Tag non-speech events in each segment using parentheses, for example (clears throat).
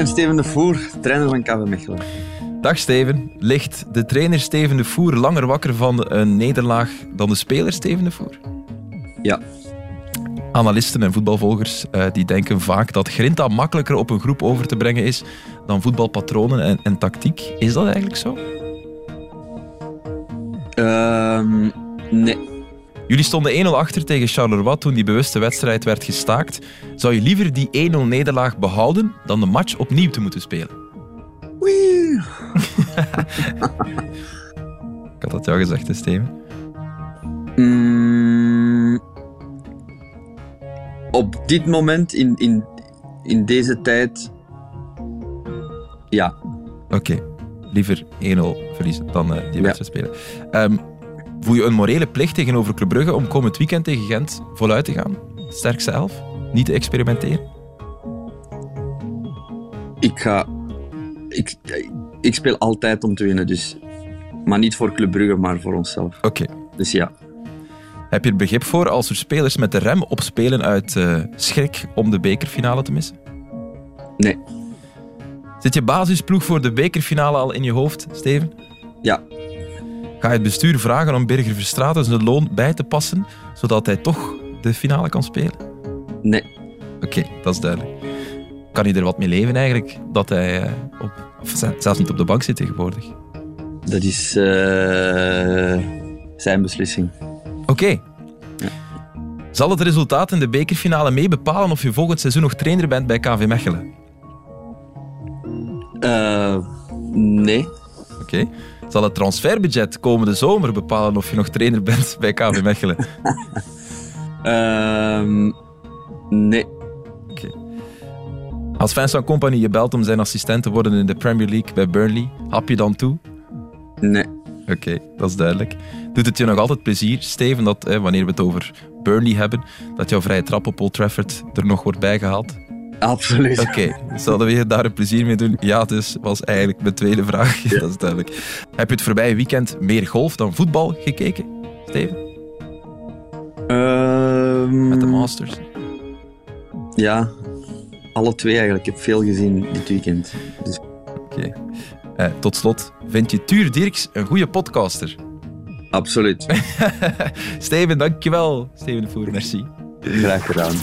Ben Steven de Voer, trainer van KV Mechelen. Dag Steven. Ligt de trainer Steven de Voer langer wakker van een nederlaag dan de speler Steven de Voer? Ja. Analisten en voetbalvolgers uh, die denken vaak dat grinta makkelijker op een groep over te brengen is dan voetbalpatronen en, en tactiek. Is dat eigenlijk zo? Uh, nee. Jullie stonden 1-0 achter tegen Charleroi toen die bewuste wedstrijd werd gestaakt. Zou je liever die 1-0 nederlaag behouden dan de match opnieuw te moeten spelen? Wee. (laughs) Ik had dat jou gezegd, hè, Steven? Mm, op dit moment, in, in, in deze tijd, ja. Oké, liever 1-0 verliezen dan uh, die wedstrijd spelen. Um, voel je een morele plicht tegenover Club Brugge om komend weekend tegen Gent voluit te gaan? Sterk zelf? Niet te experimenteren? Ik ga... Ik, ik speel altijd om te winnen, dus... Maar niet voor Club Brugge, maar voor onszelf. Oké. Dus ja. Heb je er begrip voor als er spelers met de rem opspelen uit uh, schrik om de bekerfinale te missen? Nee. Zit je basisploeg voor de bekerfinale al in je hoofd, Steven? Ja. Ga je het bestuur vragen om Birger Verstraeten zijn loon bij te passen, zodat hij toch de finale kan spelen? Nee. Oké, dat is duidelijk. Kan hij er wat mee leven eigenlijk, dat hij uh, op, zelfs niet op de bank zit tegenwoordig? Dat is uh, zijn beslissing. Oké. Okay. Ja. Zal het resultaat in de bekerfinale mee bepalen of je volgend seizoen nog trainer bent bij KV Mechelen? Uh, nee. Oké. Okay. Zal het transferbudget komende zomer bepalen of je nog trainer bent (laughs) bij KV Mechelen? um, nee. Okay. Als Vincent Company je belt om zijn assistent te worden in de Premier League bij Burnley, hap je dan toe? Nee. Oké, okay, dat is duidelijk. Doet het je nog altijd plezier, Steven, dat wanneer we het over Burnley hebben, dat jouw vrije trap op Old Trafford er nog wordt bijgehaald? Absoluut. Oké, okay. zouden we je daar een plezier mee doen? Ja, dus was eigenlijk mijn tweede vraag. Ja. (laughs) Dat is duidelijk. Heb je het voorbije weekend meer golf dan voetbal gekeken, Steven? Um, Met de Masters. Ja, alle twee eigenlijk. Ik heb veel gezien dit weekend. Dus... Oké. Okay. Uh, tot slot, vind je Tuur Dirks een goede podcaster? Absoluut. (laughs) Steven, dankjewel. Steven de Voer, merci. Graag gedaan.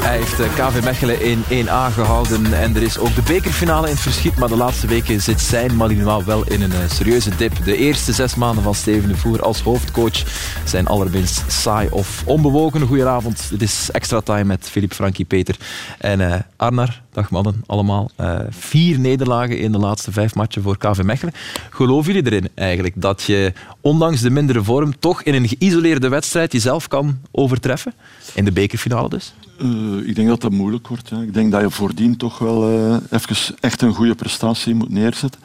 Hij heeft eh, KV Mechelen in 1A gehouden en er is ook de bekerfinale in het verschiet. Maar de laatste weken zit zijn Malinois wel in een serieuze dip. De eerste zes maanden van Steven de Voer als hoofdcoach zijn allerminst saai of onbewogen. Goedenavond, dit is Extra Time met Filip, Frankie, Peter en uh, Arnar. Dag mannen, allemaal. Vier nederlagen in de laatste vijf matchen voor KV Mechelen. Geloven jullie erin eigenlijk dat je, ondanks de mindere vorm, toch in een geïsoleerde wedstrijd jezelf kan overtreffen? In de bekerfinale dus? Uh, ik denk dat dat moeilijk wordt. Ja. Ik denk dat je voordien toch wel uh, even echt een goede prestatie moet neerzetten.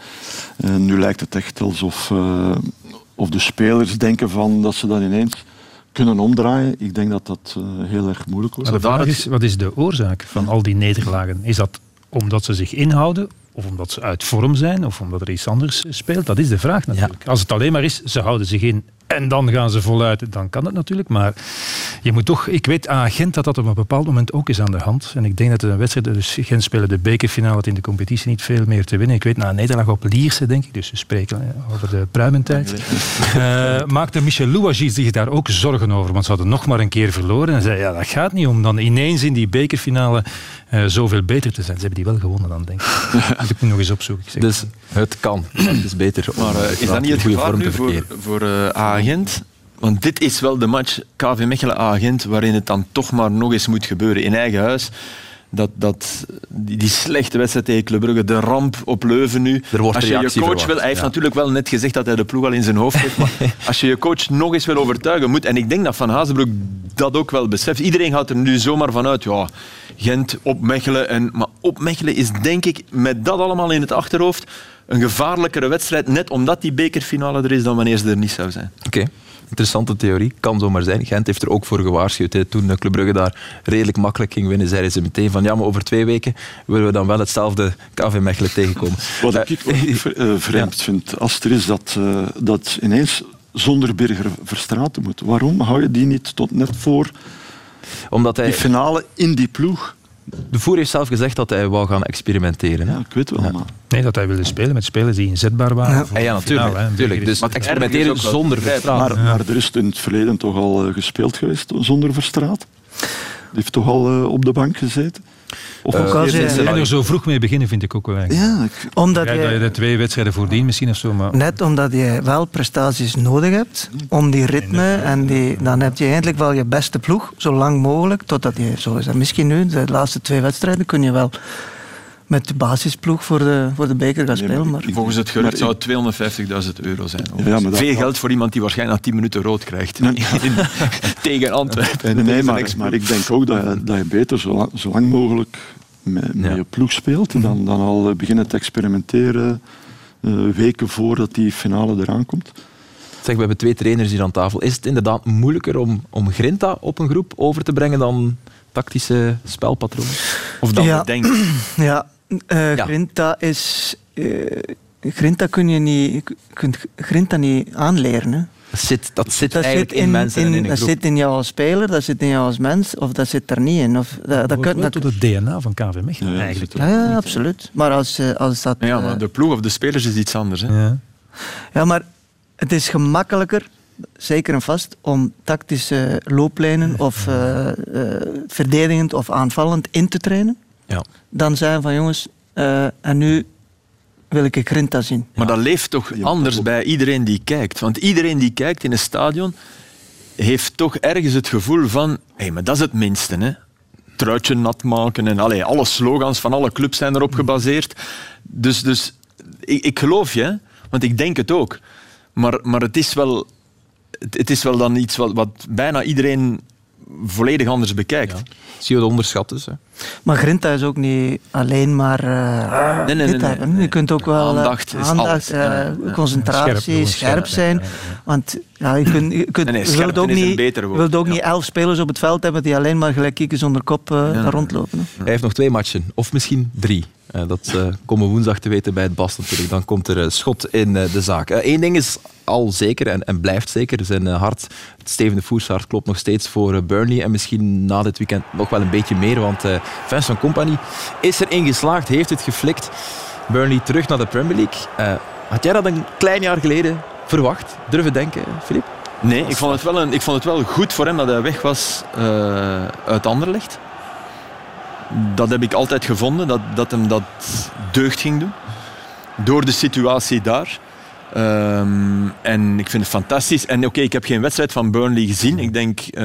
Uh, nu lijkt het echt alsof of de spelers denken van dat ze dat ineens kunnen omdraaien. Ik denk dat dat heel erg moeilijk wordt. Maar de vraag is, wat is de oorzaak van al die nederlagen? Is dat omdat ze zich inhouden of omdat ze uit vorm zijn, of omdat er iets anders speelt. Dat is de vraag natuurlijk. Ja. Als het alleen maar is, ze houden zich in en dan gaan ze voluit, dan kan het natuurlijk. Maar je moet toch, ik weet aan Gent dat dat op een bepaald moment ook is aan de hand. En ik denk dat een wedstrijd, dus Gent spelen de bekerfinale in de competitie niet veel meer te winnen. Ik weet na een nederlaag op Lierse, denk ik, dus we spreken over de pruimentijd. uh, maakte Michel Louagie zich daar ook zorgen over, want ze hadden nog maar een keer verloren. En zei, ja, dat gaat niet om dan ineens in die bekerfinale uh, zoveel beter te zijn. Ze hebben die wel gewonnen dan, denk ik. Dat (laughs) moet ik nu nog eens opzoeken. Zeg. Dus het kan. Het is beter. Maar uh, is dat niet het gevaar nu voor, voor uh, agent? Want dit is wel de match KV Mechelen-agent waarin het dan toch maar nog eens moet gebeuren. In eigen huis dat, dat, die, die, slechte wedstrijd tegen Club Brugge, de ramp op Leuven nu. Er wordt als je je coach wil, hij heeft natuurlijk wel net gezegd dat hij de ploeg al in zijn hoofd heeft, maar (laughs) als je je coach nog eens wil overtuigen, moet, en ik denk dat Van Hazenbroek dat ook wel beseft. Iedereen gaat er nu zomaar vanuit, ja, Gent op Mechelen. En, maar op Mechelen is denk ik, met dat allemaal in het achterhoofd, een gevaarlijkere wedstrijd, net omdat die bekerfinale er is dan wanneer ze er niet zou zijn. Oké. Interessante theorie, kan zomaar zijn. Gent heeft er ook voor gewaarschuwd. Hè. Toen Club Brugge daar redelijk makkelijk ging winnen, zeiden ze meteen van ja, maar over twee weken willen we dan wel hetzelfde KV Mechelen tegenkomen. (laughs) Wat ik, wat ik uh, vreemd ja. vind, als er is dat, uh, dat ineens zonder Birger Verstraten moet. Waarom hou je die niet tot net voor Omdat hij... die finale in die ploeg? De Voer heeft zelf gezegd dat hij wou gaan experimenteren. Hè? Ja, ik weet wel, maar... Nee, dat hij wilde spelen met spelers die inzetbaar waren. Ja. voor Ja, ja, natuurlijk. natuurlijk. Dus maar is- experimenteren zonder. Verstraat. Maar, maar er is in het verleden toch al eh, gespeeld geweest zonder Verstraat. Die heeft toch al eh, op de bank gezeten. Of Eh, als het je- En er zo vroeg mee beginnen vind ik ook wel eigenlijk. Ja, ik, Omdat Ja, dat je je, de twee wedstrijden voordien misschien of zo, maar... net omdat je wel prestaties nodig hebt om die ritme en die, dan heb je eigenlijk wel je beste ploeg zo lang mogelijk totdat je, zo is dat misschien nu, de laatste twee wedstrijden kun je wel met de basisploeg voor de, voor de beker gaan Nee, spelen. maar Volgens het gerucht zou het 250.000 euro zijn. Ja, maar dat- Veel geld voor iemand die waarschijnlijk na 10 minuten rood krijgt. Nee. (laughs) (laughs) Tegen Antwerpen. nee, maar, maar ik denk ook dat je, dat je beter zo lang, zo lang mogelijk met, met Ja. je ploeg speelt. Dan, dan al eh, beginnen te experimenteren eh, weken voordat die finale eraan komt. Zeg, we hebben twee trainers hier aan tafel. Is het inderdaad moeilijker om, om Grinta op een groep over te brengen dan tactische spelpatronen? Of dan Ja. denken. (clears throat) ja, eh, Ja. Grinta is... eh, Grinta kun je niet, je kunt Grinta niet aanleren. Hè. Dat zit, dat zit Dat eigenlijk zit in, mensen en in een dat groep. zit in jou als speler, dat zit in jou als mens, of dat zit er niet in. Of, dat, dat Dat kun- wel dat- tot het DNA van KV Mechelen Ja, ja, eigenlijk. ja, ja, absoluut. Maar als, eh, als dat... Ja, maar de ploeg of de spelers is iets anders. Hè. Ja. Ja, maar het is gemakkelijker, zeker en vast, om tactische looplijnen of eh, eh, verdedigend of aanvallend in te trainen. Ja. Dan zijn van jongens, eh, en nu wil ik een Grinta zien. Maar dat leeft toch Ja, anders bij iedereen die kijkt. Want iedereen die kijkt in een stadion heeft toch ergens het gevoel van... Hé, maar dat is het minste, hè. Truitje nat maken en allee, alle slogans van alle clubs zijn erop gebaseerd. Dus, dus ik, ik geloof je, want ik denk het ook. Maar, maar het, is wel, het, het is wel dan iets wat, wat bijna iedereen volledig anders bekijkt. Zie je het onderschat dus. Hè? Maar Grinta is ook niet alleen maar eh Nee, nee, dit nee, hebben. nee. Je kunt ook wel eh, Aandacht is aandacht, alles. eh, ja. concentratie, Scherp, zijn. Want ja, je kunt, je kunt, Nee, nee, je wilt ook niet, beter je woord. wilt ook Ja. niet elf spelers op het veld hebben die alleen maar gelijk kieken zonder kop eh, rondlopen. hè. Hij heeft nog twee matchen, of misschien drie. Eh, dat eh, komen woensdag te weten bij het Bas natuurlijk. Dan komt er schot in eh, de zaak. Eén ding is al zeker en, en blijft zeker. Zijn hart, het Steven de Voers hart, klopt nog steeds voor Burnley. En misschien na dit weekend nog wel een beetje meer. Want eh Vincent Company is erin geslaagd, heeft het geflikt. Burnley terug naar de Premier League. Had jij dat een klein jaar geleden verwacht? Durven denken, Filip? Nee, ik vond, het wel een, ik vond het wel goed voor hem dat hij weg was eh, uit Anderlecht. Dat heb ik altijd gevonden, dat, dat hem dat deugd ging doen. Door de situatie daar. Ehm, en ik vind het fantastisch. En oké, ik heb geen wedstrijd van Burnley gezien. Ik denk... eh,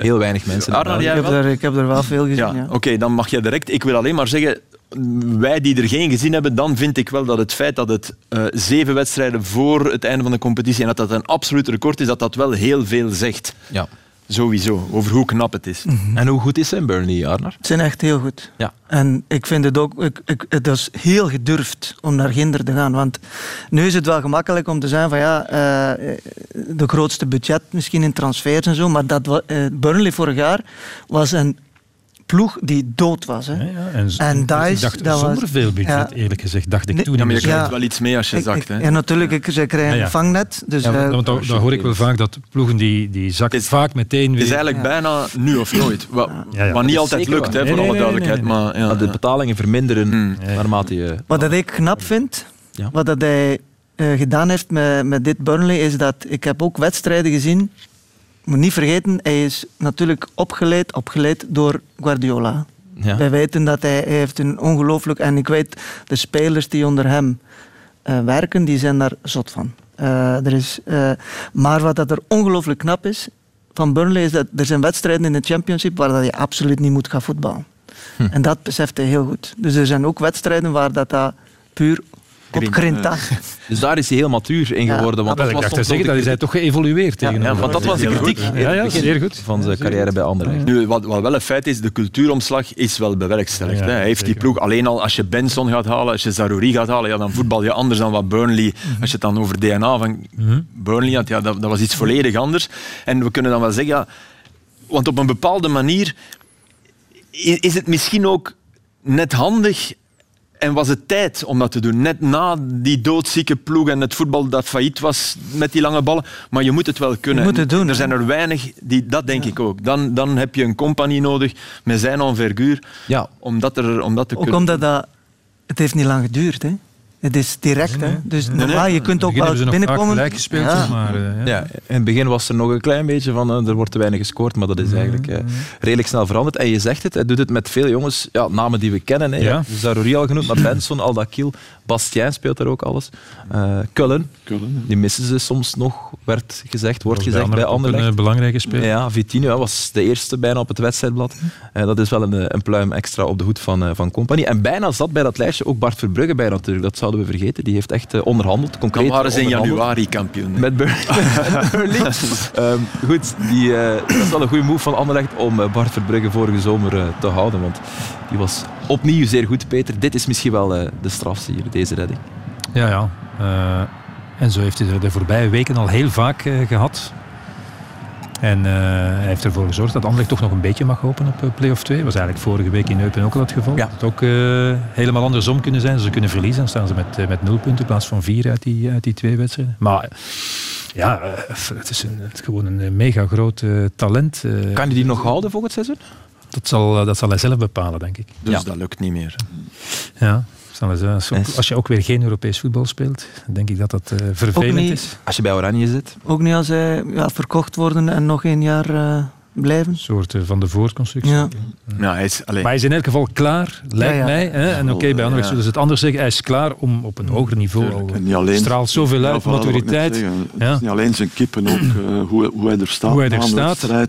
Heel weinig mensen. Ik heb, er, ik heb er wel veel gezien. Ja, Ja, oké, dan mag je direct. Ik wil alleen maar zeggen, wij die er geen gezien hebben, dan vind ik wel dat het feit dat het eh, zeven wedstrijden voor het einde van de competitie en dat dat een absoluut record is, dat dat wel heel veel zegt. Ja. Sowieso, over hoe knap het is. En hoe goed is hij in Burnley, Arnar? Het zijn echt heel goed. Ja. En ik vind het ook, ik, ik, het is heel gedurfd om naar Ginder te gaan. Want nu is het wel gemakkelijk om te zeggen van ja, eh, de grootste budget misschien in transfers en zo. Maar dat, eh, Burnley vorig jaar was een ploeg die dood was. Hè. Ja, ja. En, En Dice, ik dacht, dat was- zonder veel budget, ja. eerlijk gezegd, dacht ik Nee, toen. Ja, maar je krijgt Ja. wel iets mee als je Ik- zakt. Hè. ja, natuurlijk, ik, ze krijgen Ja, ja. een vangnet. Dus, Ja, eh, want dat, dat hoor ik wel vaak, dat ploegen die, die zakken is- vaak meteen Het is weer... eigenlijk bijna nu of nooit. Wat, Ja, ja. wat niet altijd lukt, hè, Nee, voor alle duidelijkheid. nee, nee. Maar, de betalingen verminderen Hmm. naarmate je... Wat dat ik knap vind, Ja. wat dat hij eh, gedaan heeft met, met dit Burnley, is dat ik heb ook wedstrijden gezien. Moet niet vergeten, hij is natuurlijk opgeleid, opgeleid door Guardiola. Ja. Wij weten dat hij, hij heeft een ongelooflijk... En ik weet, de spelers die onder hem eh, werken, die zijn daar zot van. Eh, er is, eh, maar wat dat er ongelooflijk knap is van Burnley, is dat er zijn wedstrijden in de championship waar dat je absoluut niet moet gaan voetballen. Hm. En dat beseft hij heel goed. Dus er zijn ook wedstrijden waar dat, dat puur grinta. (laughs) Dus daar is hij heel matuur in Ja. geworden. Want dat ik was dacht te zeggen, dat is hij toch geëvolueerd Ja, want dat was de Heel kritiek goed, in Ja, ja, het begin zeer goed. van zijn carrière bij Anderlecht. Nu, wat, wat wel een feit is, de cultuuromslag is wel bewerkstelligd. Ja, hè. Hij heeft die ploeg alleen al, als je Benson gaat halen, als je Zarouri gaat halen, ja, dan voetbal je anders dan wat Burnley. Als je het dan over DNA van Burnley had, ja, dat, dat was iets volledig anders. En we kunnen dan wel zeggen, ja, want op een bepaalde manier is het misschien ook net handig en was het tijd om dat te doen. Net na die doodzieke ploeg en het voetbal dat failliet was met die lange ballen. Maar je moet het wel kunnen. Je moet het En doen, Er zijn er weinig, die, dat denk ik ook. Dan, dan heb je een compagnie nodig met zijn enverguur Ja, om dat, er, om dat te Ook kunnen. omdat dat... Het heeft niet lang geduurd, hè. Het is direct, hè. Dus normaal, je kunt ook wel vaak binnenkomen... gelijk gespeeld, Ja. maar... eh, ja. Ja, in het begin was er nog een klein beetje van eh, er wordt te weinig gescoord, maar dat is eigenlijk eh, redelijk snel veranderd. En je zegt het, hij doet het met veel jongens, ja, namen die we kennen. Hè. Ja. Zarouri al genoemd, maar (clears throat) Benson, Aldakil, Bastien speelt er ook alles. Eh Cullen, die missen ze soms nog, werd gezegd, wordt gezegd bij Anderlecht Anderlecht. Een belangrijke speler. Ja, Vitinho hè, was de eerste bijna op het wedstrijdblad. Eh, dat is wel een, eh, een pluim extra op de hoed van, van Company. En bijna zat bij dat lijstje ook Bart Verbrugge bij natuurlijk. Dat zouden we vergeten. Die heeft echt onderhandeld, concreet Dan waren ze in januari kampioen. Met Bur- (laughs) met Burnley. Ehm, goed, die, eh, dat is wel een goede move van Anderlecht om Bart Verbrugge vorige zomer eh, te houden. Want die was opnieuw zeer goed, Peter. Dit is misschien wel eh, de strafste hier, deze redding. Ja, ja. Eh, en zo heeft hij er de voorbije weken al heel vaak eh, gehad. En eh, hij heeft ervoor gezorgd dat Anderlecht toch nog een beetje mag hopen op eh, play-off 2. Dat was eigenlijk vorige week in Eupen ook al het geval. Ja. Het had ook eh, helemaal andersom kunnen zijn. Ze kunnen verliezen. Dan staan ze met, met nul punten in plaats van vier uit die, uit die twee wedstrijden. Maar ja, het is, een, het is gewoon een mega groot eh, talent. Kan je die nog houden volgend seizoen? Dat, zal, eh, dat zal hij zelf bepalen, denk ik. Dus Ja. dat lukt niet meer. Ja. hij. Als, je ook- weer geen Europees voetbal speelt, denk ik dat dat eh, vervelend niet. is. Als je bij Oranje zit. Ook niet als zij ja, verkocht worden en nog een jaar eh, blijven. Een soort eh, van de voorconstructie. Ja. Ja, hij is, Maar hij is in elk geval klaar, lijkt Ja, ja. mij. Hè? En oké, bij Anderlecht Ja. zullen ze het anders zeggen. Hij is klaar om op een hoger niveau al... Niet alleen, straalt zoveel Ja, uit, maturiteit. niet alleen zijn kippen, ook (clears throat) eh, hoe, hoe hij er staat. Hoe hij er staat. eh,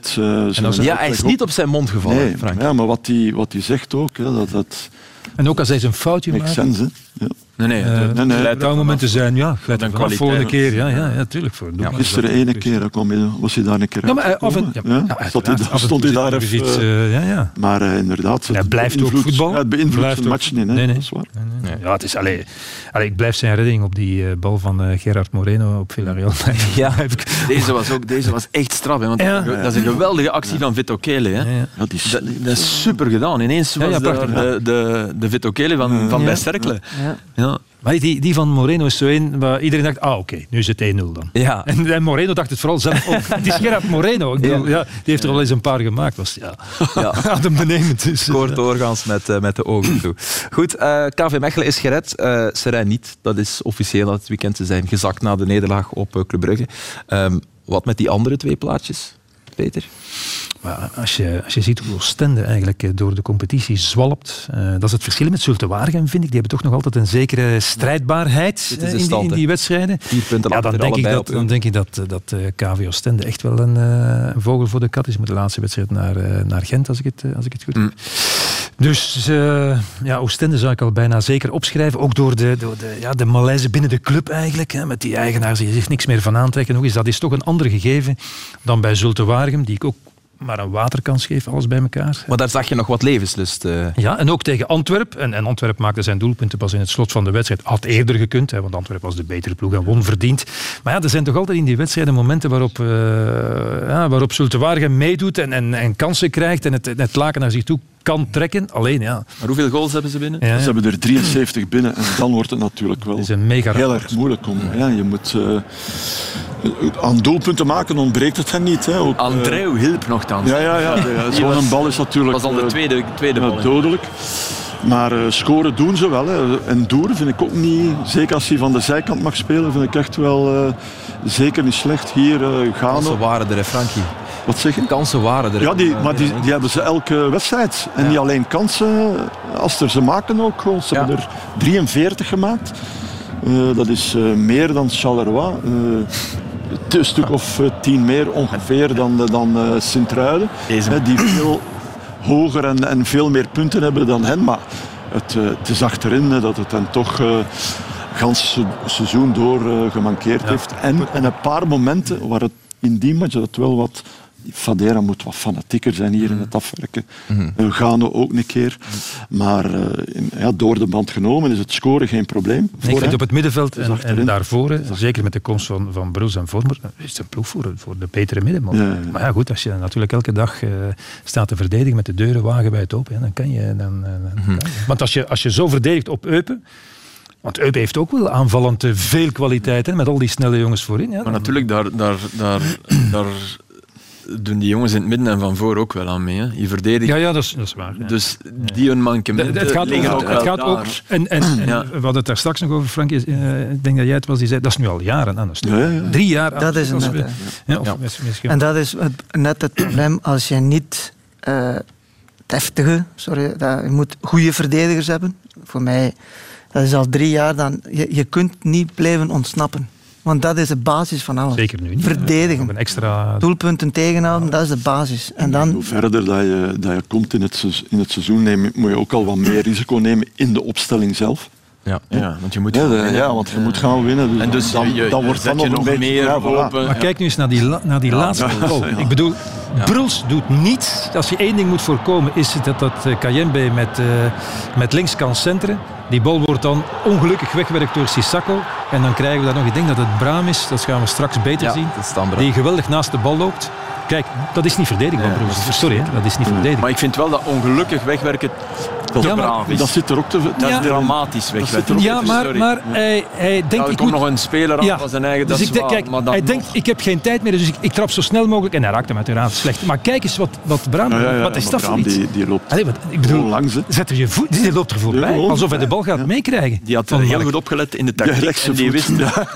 zijn als- Ja, hij is niet op zijn mond gevallen, Nee, Frank. ja, maar wat hij wat die zegt ook, hè, dat, dat En ook als hij zijn foutje maakt. sense. Hè. Ja. Nee, nee, eh, dat- nee, nee. leidt Er momenten zijn, ja, glijdt een er vanaf volgende keer. Ja, ja, ja tuurlijk. Voor is Gisteren ene keer, dan kwam hij, was hij daar een keer Ja, maar af en, ja, ja. ja, Stond hij, stond daar even... iets, eh, eh, ja, ja. maar eh, inderdaad, Hij het blijft ook beïnvloedt- voetballen. Ja, het beïnvloedt ook- match niet, hè. Nee, nee. dat is waar. Ja, het is, allee, allee, ik blijf zijn redding op die eh, bal van eh, Gerard Moreno op Villarreal. (laughs) (laughs) Ja. Deze was, ook, deze was echt straf. Hè, want Ja. Dat is een geweldige actie van Vito Kele. Hè. Ja, ja. Ja, die Dat, is super gedaan. Ineens Ja, was ja, de, de, de Vito Kele van, van Ja. bij Cercle. Ja. Ja. Maar die, die van Moreno is zo een waar iedereen dacht, ah oké, nu is het 1-0 dan. Ja. En, en Moreno dacht het vooral zelf ook. (laughs) Het is Gerard Moreno. Ik bedoel, ja. die heeft er al eens een paar gemaakt. Was, ja, Ja. (laughs) adembenemend. Dus, (laughs) Scoort doorgaans met, eh, met de ogen toe. Goed, eh, KV Mechelen is gered. eh Serijn niet. Dat is officieel dat het weekend. Ze zijn gezakt na de nederlaag op Club Brugge. Ehm, wat met die andere twee plaatjes, Peter? Maar als je, als je ziet hoe Oostende eigenlijk eh, door de competitie zwalpt, eh, dat is het verschil met Zulte Waregem, vind ik. Die hebben toch nog altijd een zekere strijdbaarheid eh, in, die, in die wedstrijden. Vier punten Ja, dan denk, ik dat, dan denk ik dat, dat eh, KV Oostende echt wel een, vogel voor de kat is met de laatste wedstrijd naar, naar Gent, als ik het, als ik het goed heb. Mm. Dus eh, ja, Oostende zou ik al bijna zeker opschrijven. Ook door de, door de, ja, de malaise binnen de club eigenlijk. Hè, met die eigenaars die zich niks meer van aantrekken. Nog eens, dat is toch een ander gegeven dan bij Zulte Waregem, die ik ook maar een waterkans geef, alles bij elkaar. Maar daar zag je nog wat levenslust. eh. Ja, en ook tegen Antwerp. En, en Antwerp maakte zijn doelpunten pas in het slot van de wedstrijd. Had eerder gekund, hè, want Antwerp was de betere ploeg en won verdiend. Maar ja, er zijn toch altijd in die wedstrijden momenten waarop, uh, ja, waarop Zulte Waregem meedoet en, en, en kansen krijgt en het, het laken naar zich toe kan trekken. Alleen ja. Maar hoeveel goals hebben ze binnen? ja Ze hebben er 73 binnen en dan wordt het natuurlijk wel het is een mega heel erg moeilijk. Om, ja, je moet uh, aan doelpunten maken ontbreekt het hen niet. Hè. Ook, uh, Andreu hielp nogthans. Ja, ja, ja. Zo'n bal is natuurlijk was al de uh, tweede, tweede bal. uh, dodelijk. Maar uh, scoren doen ze wel. Hè. En Doer vind ik ook niet, zeker als hij van de zijkant mag spelen, vind ik echt wel uh, zeker niet slecht. Hier uh, gaan. Kansen waren er, hè, Frankie. Wat zeg je? Kansen waren er. Ja, die, maar die, die hebben ze elke wedstrijd. En ja. niet alleen kansen, als er ze maken ook gewoon. Ze ja. hebben er 43 gemaakt. Uh, dat is uh, meer dan Charleroi. Uh, een stuk of tien meer ongeveer dan, dan Sint-Truiden. Die veel hoger en, en, veel meer punten hebben dan hen. Maar het, het is achterin dat het hen toch uh, gans seizoen door uh, gemankeerd ja. heeft. En, en een paar momenten waar het in die match dat wel wat Fadera moet wat fanatieker zijn hier in het afwerken. Mhm. Uh, Gano ook een keer. Maar uh, in, ja, door de band genomen is het scoren geen probleem. Nee, ik vind op het middenveld en, en daarvoor, zeker met de komst van, van Bruls en Vormer, is het een ploeg voor, voor de betere middenman. Ja, ja. Maar ja, goed, als je natuurlijk elke dag eh, staat te verdedigen met de deuren wagenwijd open, ja, dan kan je... Dan, kan je. Want als je, als je zo verdedigt op Eupen, want Eupen heeft ook wel aanvallend eh, veel kwaliteit, hè, met al die snelle jongens voorin. Ja, Maar natuurlijk, daar, daar, daar, daar doen die jongens in het midden en van voor ook wel aan mee. Hè. Je verdedigt. ja, ja, dat is, dat is waar. ja. Dus die hun mankementen Het gaat, liggen ook het gaat ook. daar. En, en, (clears throat) en Ja. we hadden het daar straks nog over, Frank. is, eh, ik denk dat jij het was die zei. Dat is nu al jaren aan een stuk. Ja, ja, ja. Drie jaar aan Dat een is net, we- Ja, of mis- misschien- En dat is het- net het probleem als je niet eh deftige, sorry, dat, je moet goede verdedigers hebben. Voor mij, dat is al drie jaar, dan, je, je kunt niet blijven ontsnappen. Want dat is de basis van alles. Zeker nu niet. Verdedigen. Een extra... Doelpunten tegenhouden, dat is de basis. En dan, Hoe verder dat je, dat je komt in het, seizoen- in het seizoen, moet je ook al wat meer risico nemen in de opstelling zelf. Ja. Ja, want je moet Ja, gaan de- winnen. ja, want je moet gaan winnen. Dus En dus dan, je, je, dan je wordt dan je nog nog een beetje meer ja, voilà. open. Maar Ja. kijk nu eens naar die, la- naar die laatste goal. Ik bedoel, Bruls doet niets. Als je één ding moet voorkomen, is het dat, dat eh, Kayembe met, eh, met links kan centeren. Die bal wordt dan ongelukkig weggewerkt door Sissako. En dan krijgen we daar nog, ik denk dat het Braam is, dat gaan we straks beter Ja, zien. Die geweldig naast de bal loopt. Kijk, dat is niet verdedigbaar, Nee, Bruls. Sorry, hè, dat is niet verdedigbaar. Maar ik vind wel dat ongelukkig wegwerken te Ja, braaf is. Dat zit er ook te Dat Ja. is dramatisch er wegwerken. Ja, maar, Sorry. maar hij, hij denkt... Ja, er ik komt moet- nog een speler aan van zijn eigen, dat dus is ik denk, waar, kijk, maar hij nog. denkt, ik heb geen tijd meer, dus ik, ik trap zo snel mogelijk. En hij raakt hem uiteraard slecht. Maar kijk eens wat, wat Braam Ja, ja, ja, Wat is dat voor iets? Die, die loopt Allee, wat, ik bedoel, langs. hè. zet er je voet, die loopt er voorbij. alsof hij de bal gaat Ja. meekrijgen. Die had heel goed opgelet in de tactiek. en die wist,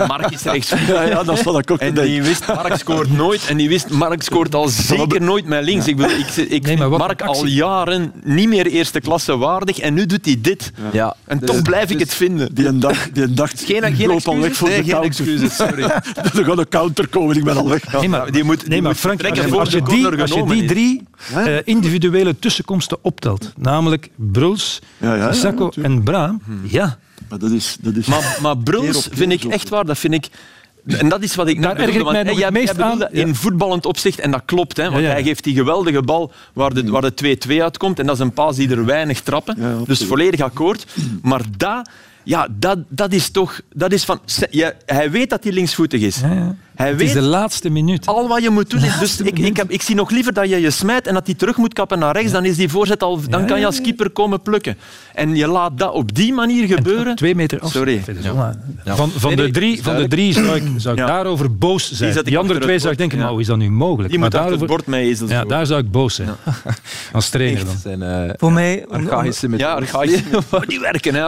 Mark is rechts. Ja, ja, dat zat ik ook (laughs) En die wist, Mark scoort nooit. En die wist, Mark scoort al zeker nooit met links. Ik, bedoel, ik, ik (laughs) Nee, vind Mark al jaren niet meer eerste klasse waardig. En nu doet hij dit. Ja. En Dus- toch blijf ik het vinden. Die een dag, die een dag Geen, geen loopt al weg excuses. voor Nee, de geen counter. excuses, sorry. (laughs) er gaat een counter komen, ik ben al weg. Nee, maar, die moet- die nee, maar moet Frank, als je, voor als je de die, als je die drie eh, individuele tussenkomsten optelt, namelijk Bruls, Ja, ja, ja, Sissako natuurlijk. en Braam, Hmm. ja, Maar dat is... Dat is Maar, maar Bruls vind ik echt waar, dat vind ik... En dat is wat ik net Daar bedoelde, ik mij want, nog hè, het jij- meest jij bedoelde aan, ja. In voetballend opzicht, en dat klopt, hè, want Ja, ja. hij geeft die geweldige bal waar de, waar de 2-2 uitkomt. En dat is een paas die er weinig trappen. Dus volledig akkoord. Maar dat, ja, dat, dat is toch... Dat is van, ja, hij weet dat hij linksvoetig is. Ja, ja. Het is de laatste minuut. Al wat je moet doen is... Dus ik, ik, ik, zie nog liever dat je je smijt en dat hij terug moet kappen naar rechts. Dan is die voorzet al... Dan kan je als keeper komen plukken. En je laat dat op die manier gebeuren... Twee meter af. Sorry. Van, van, de drie, van de drie zou ik, (clears throat) zou ik daarover boos zijn. Die, andere twee zou ik denken, nou, is dat nu mogelijk? Maar moet daarover, het bord mee ezels Ja, daar zou ik boos zijn. (laughs) Als trainer dan. Zijn, uh, Voor mij... Ga Ja, archaïsche (laughs) Die werken, hè. (laughs)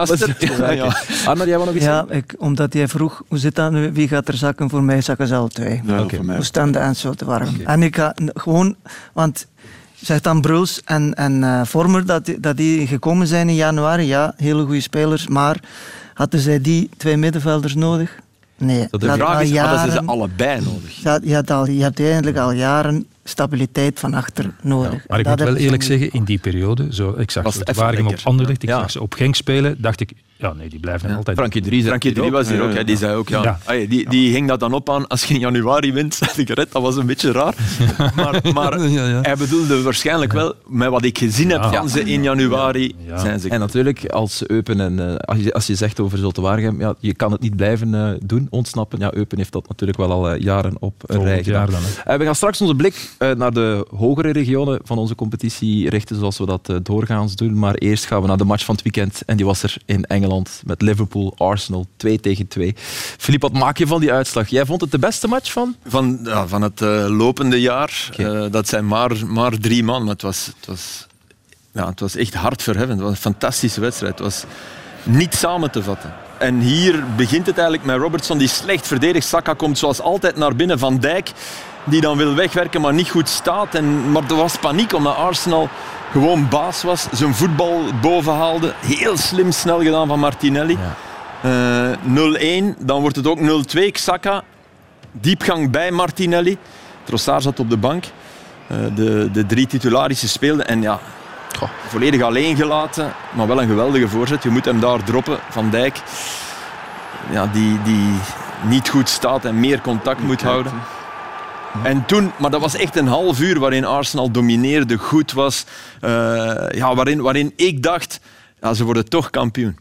Arnold, jij wou nog iets Ja, omdat jij vroeg, hoe zit dat nu? Wie gaat er zakken? Voor mij zakken zelf Twee, Okay. We staan zo te warm. En ik ga gewoon, want zegt dan Bruls en, en eh, Vormer dat, die, dat die gekomen zijn in januari. Ja, hele goede spelers, maar hadden zij die twee middenvelders nodig? Nee. De vraag is, jaren, hadden ze ze allebei nodig? Dat, je, had hebt eigenlijk al jaren stabiliteit van achter nodig. Maar ik moet wel eerlijk zeggen, in die periode, zo, ik zag het, op Anderlecht, ik zag ze op Genk spelen, dacht ik, ja nee, die blijven altijd. Frankie Dries, Frankie Dries was hier ook. hè. Die zei ook, ja. Allee, die, die hing dat dan op aan, als je in januari wint, (laughs) gered. Dat was een beetje raar. Maar, maar (laughs) Ja, ja. hij bedoelde waarschijnlijk wel, met wat ik gezien heb van ze in januari, Ja. zijn ze... En natuurlijk, als Eupen en eh, als, je, als je zegt over Zulte Waregem, ja, je kan het niet blijven eh, doen, ontsnappen. Ja, Eupen heeft dat natuurlijk wel al eh, jaren op een rij gedaan. jaar dan. hè. We gaan straks onze blik eh, naar de hogere regionen van onze competitie richten, zoals we dat eh, doorgaans doen. Maar eerst gaan we naar de match van het weekend. En die was er in Engeland met Liverpool-Arsenal 2 tegen 2. Filip, wat maak je van die uitslag? Jij vond het de beste match van? Van, ja, van het eh, lopende jaar, eh, dat zijn maar, maar drie man, maar het was, het was, ja, het was echt hartverheffend. Het was een fantastische wedstrijd. Het was niet samen te vatten. En hier begint het eigenlijk met Robertson, die slecht verdedigt. Saka komt zoals altijd naar binnen. Van Dijk, die dan wil wegwerken, maar niet goed staat. En, maar er was paniek, omdat Arsenal gewoon baas was. Zijn voetbal boven haalde. Heel slim, snel gedaan van Martinelli. Eh, 0-1, dan wordt het ook 0-2. Saka diepgang bij Martinelli. Trossard zat op de bank. Eh, de, de drie titularissen speelden. En ja, goh, volledig alleen gelaten. Maar wel een geweldige voorzet. Je moet hem daar droppen. Van Dijk, ja, die, die niet goed staat en meer contact moet houden. En toen, maar dat was echt een half uur waarin Arsenal domineerde, goed was. eh, ja, waarin, waarin ik dacht, ja, ze worden toch kampioen.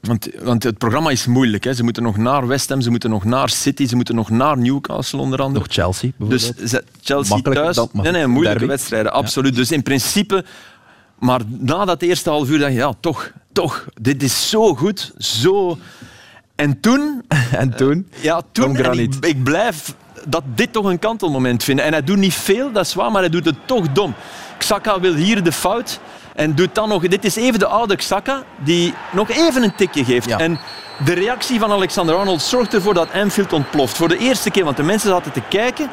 Want, want het programma is moeilijk. Hè. Ze moeten nog naar West Ham, ze moeten nog naar City, ze moeten nog naar Newcastle onder andere. Nog Chelsea Dus bijvoorbeeld. ze- Chelsea Makkelijk, thuis. dat nee, nee, moeilijke Derby. wedstrijden, absoluut. Dus in principe... Maar na dat eerste half uur dacht je, ja, toch, toch. Dit is zo goed, zo... En toen... (laughs) en toen? Ja, toen... En ik blijf dat dit toch een kantelmoment vinden. En hij doet niet veel, dat is waar, maar hij doet het toch dom. Xhaka wil hier de fout en doet dan nog... Dit is even de oude Xhaka die nog even een tikje geeft. Ja. En de reactie van Alexander Arnold zorgt ervoor dat Anfield ontploft. Voor de eerste keer, want de mensen zaten te kijken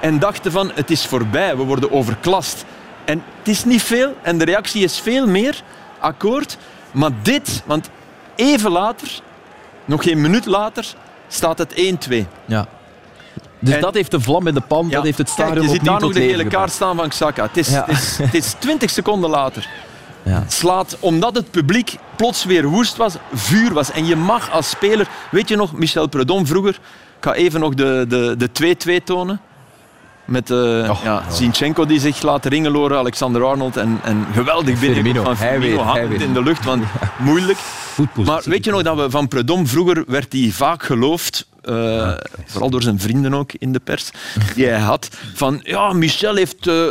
en dachten van het is voorbij, we worden overklast. En het is niet veel en de reactie is veel meer, akkoord. Maar dit, want even later, nog geen minuut later, staat het 1-2. Ja. Dus En- dat heeft de vlam in de pan, dat heeft het Kijk, stadion je ziet daar nog de gele kaart staan van Xhaka. Het is, Ja. het is, het is 20 seconden later. Ja. Slaat, omdat het publiek plots weer woest was, vuur was. En je mag als speler... Weet je nog, Michel Predom vroeger... Ik ga even nog de de- de 2-2 tonen. Met Och, ja, Zinchenko die zich laat ringeloren, Alexander Arnold en, en geweldig binnen van Hij Firmino hangend weer. in de lucht, want (laughs) moeilijk. Maar weet je nog dat we van Predom vroeger werd hij vaak geloofd, eh, vooral door zijn vrienden ook in de pers, die hij had, van ja, Michel heeft eh,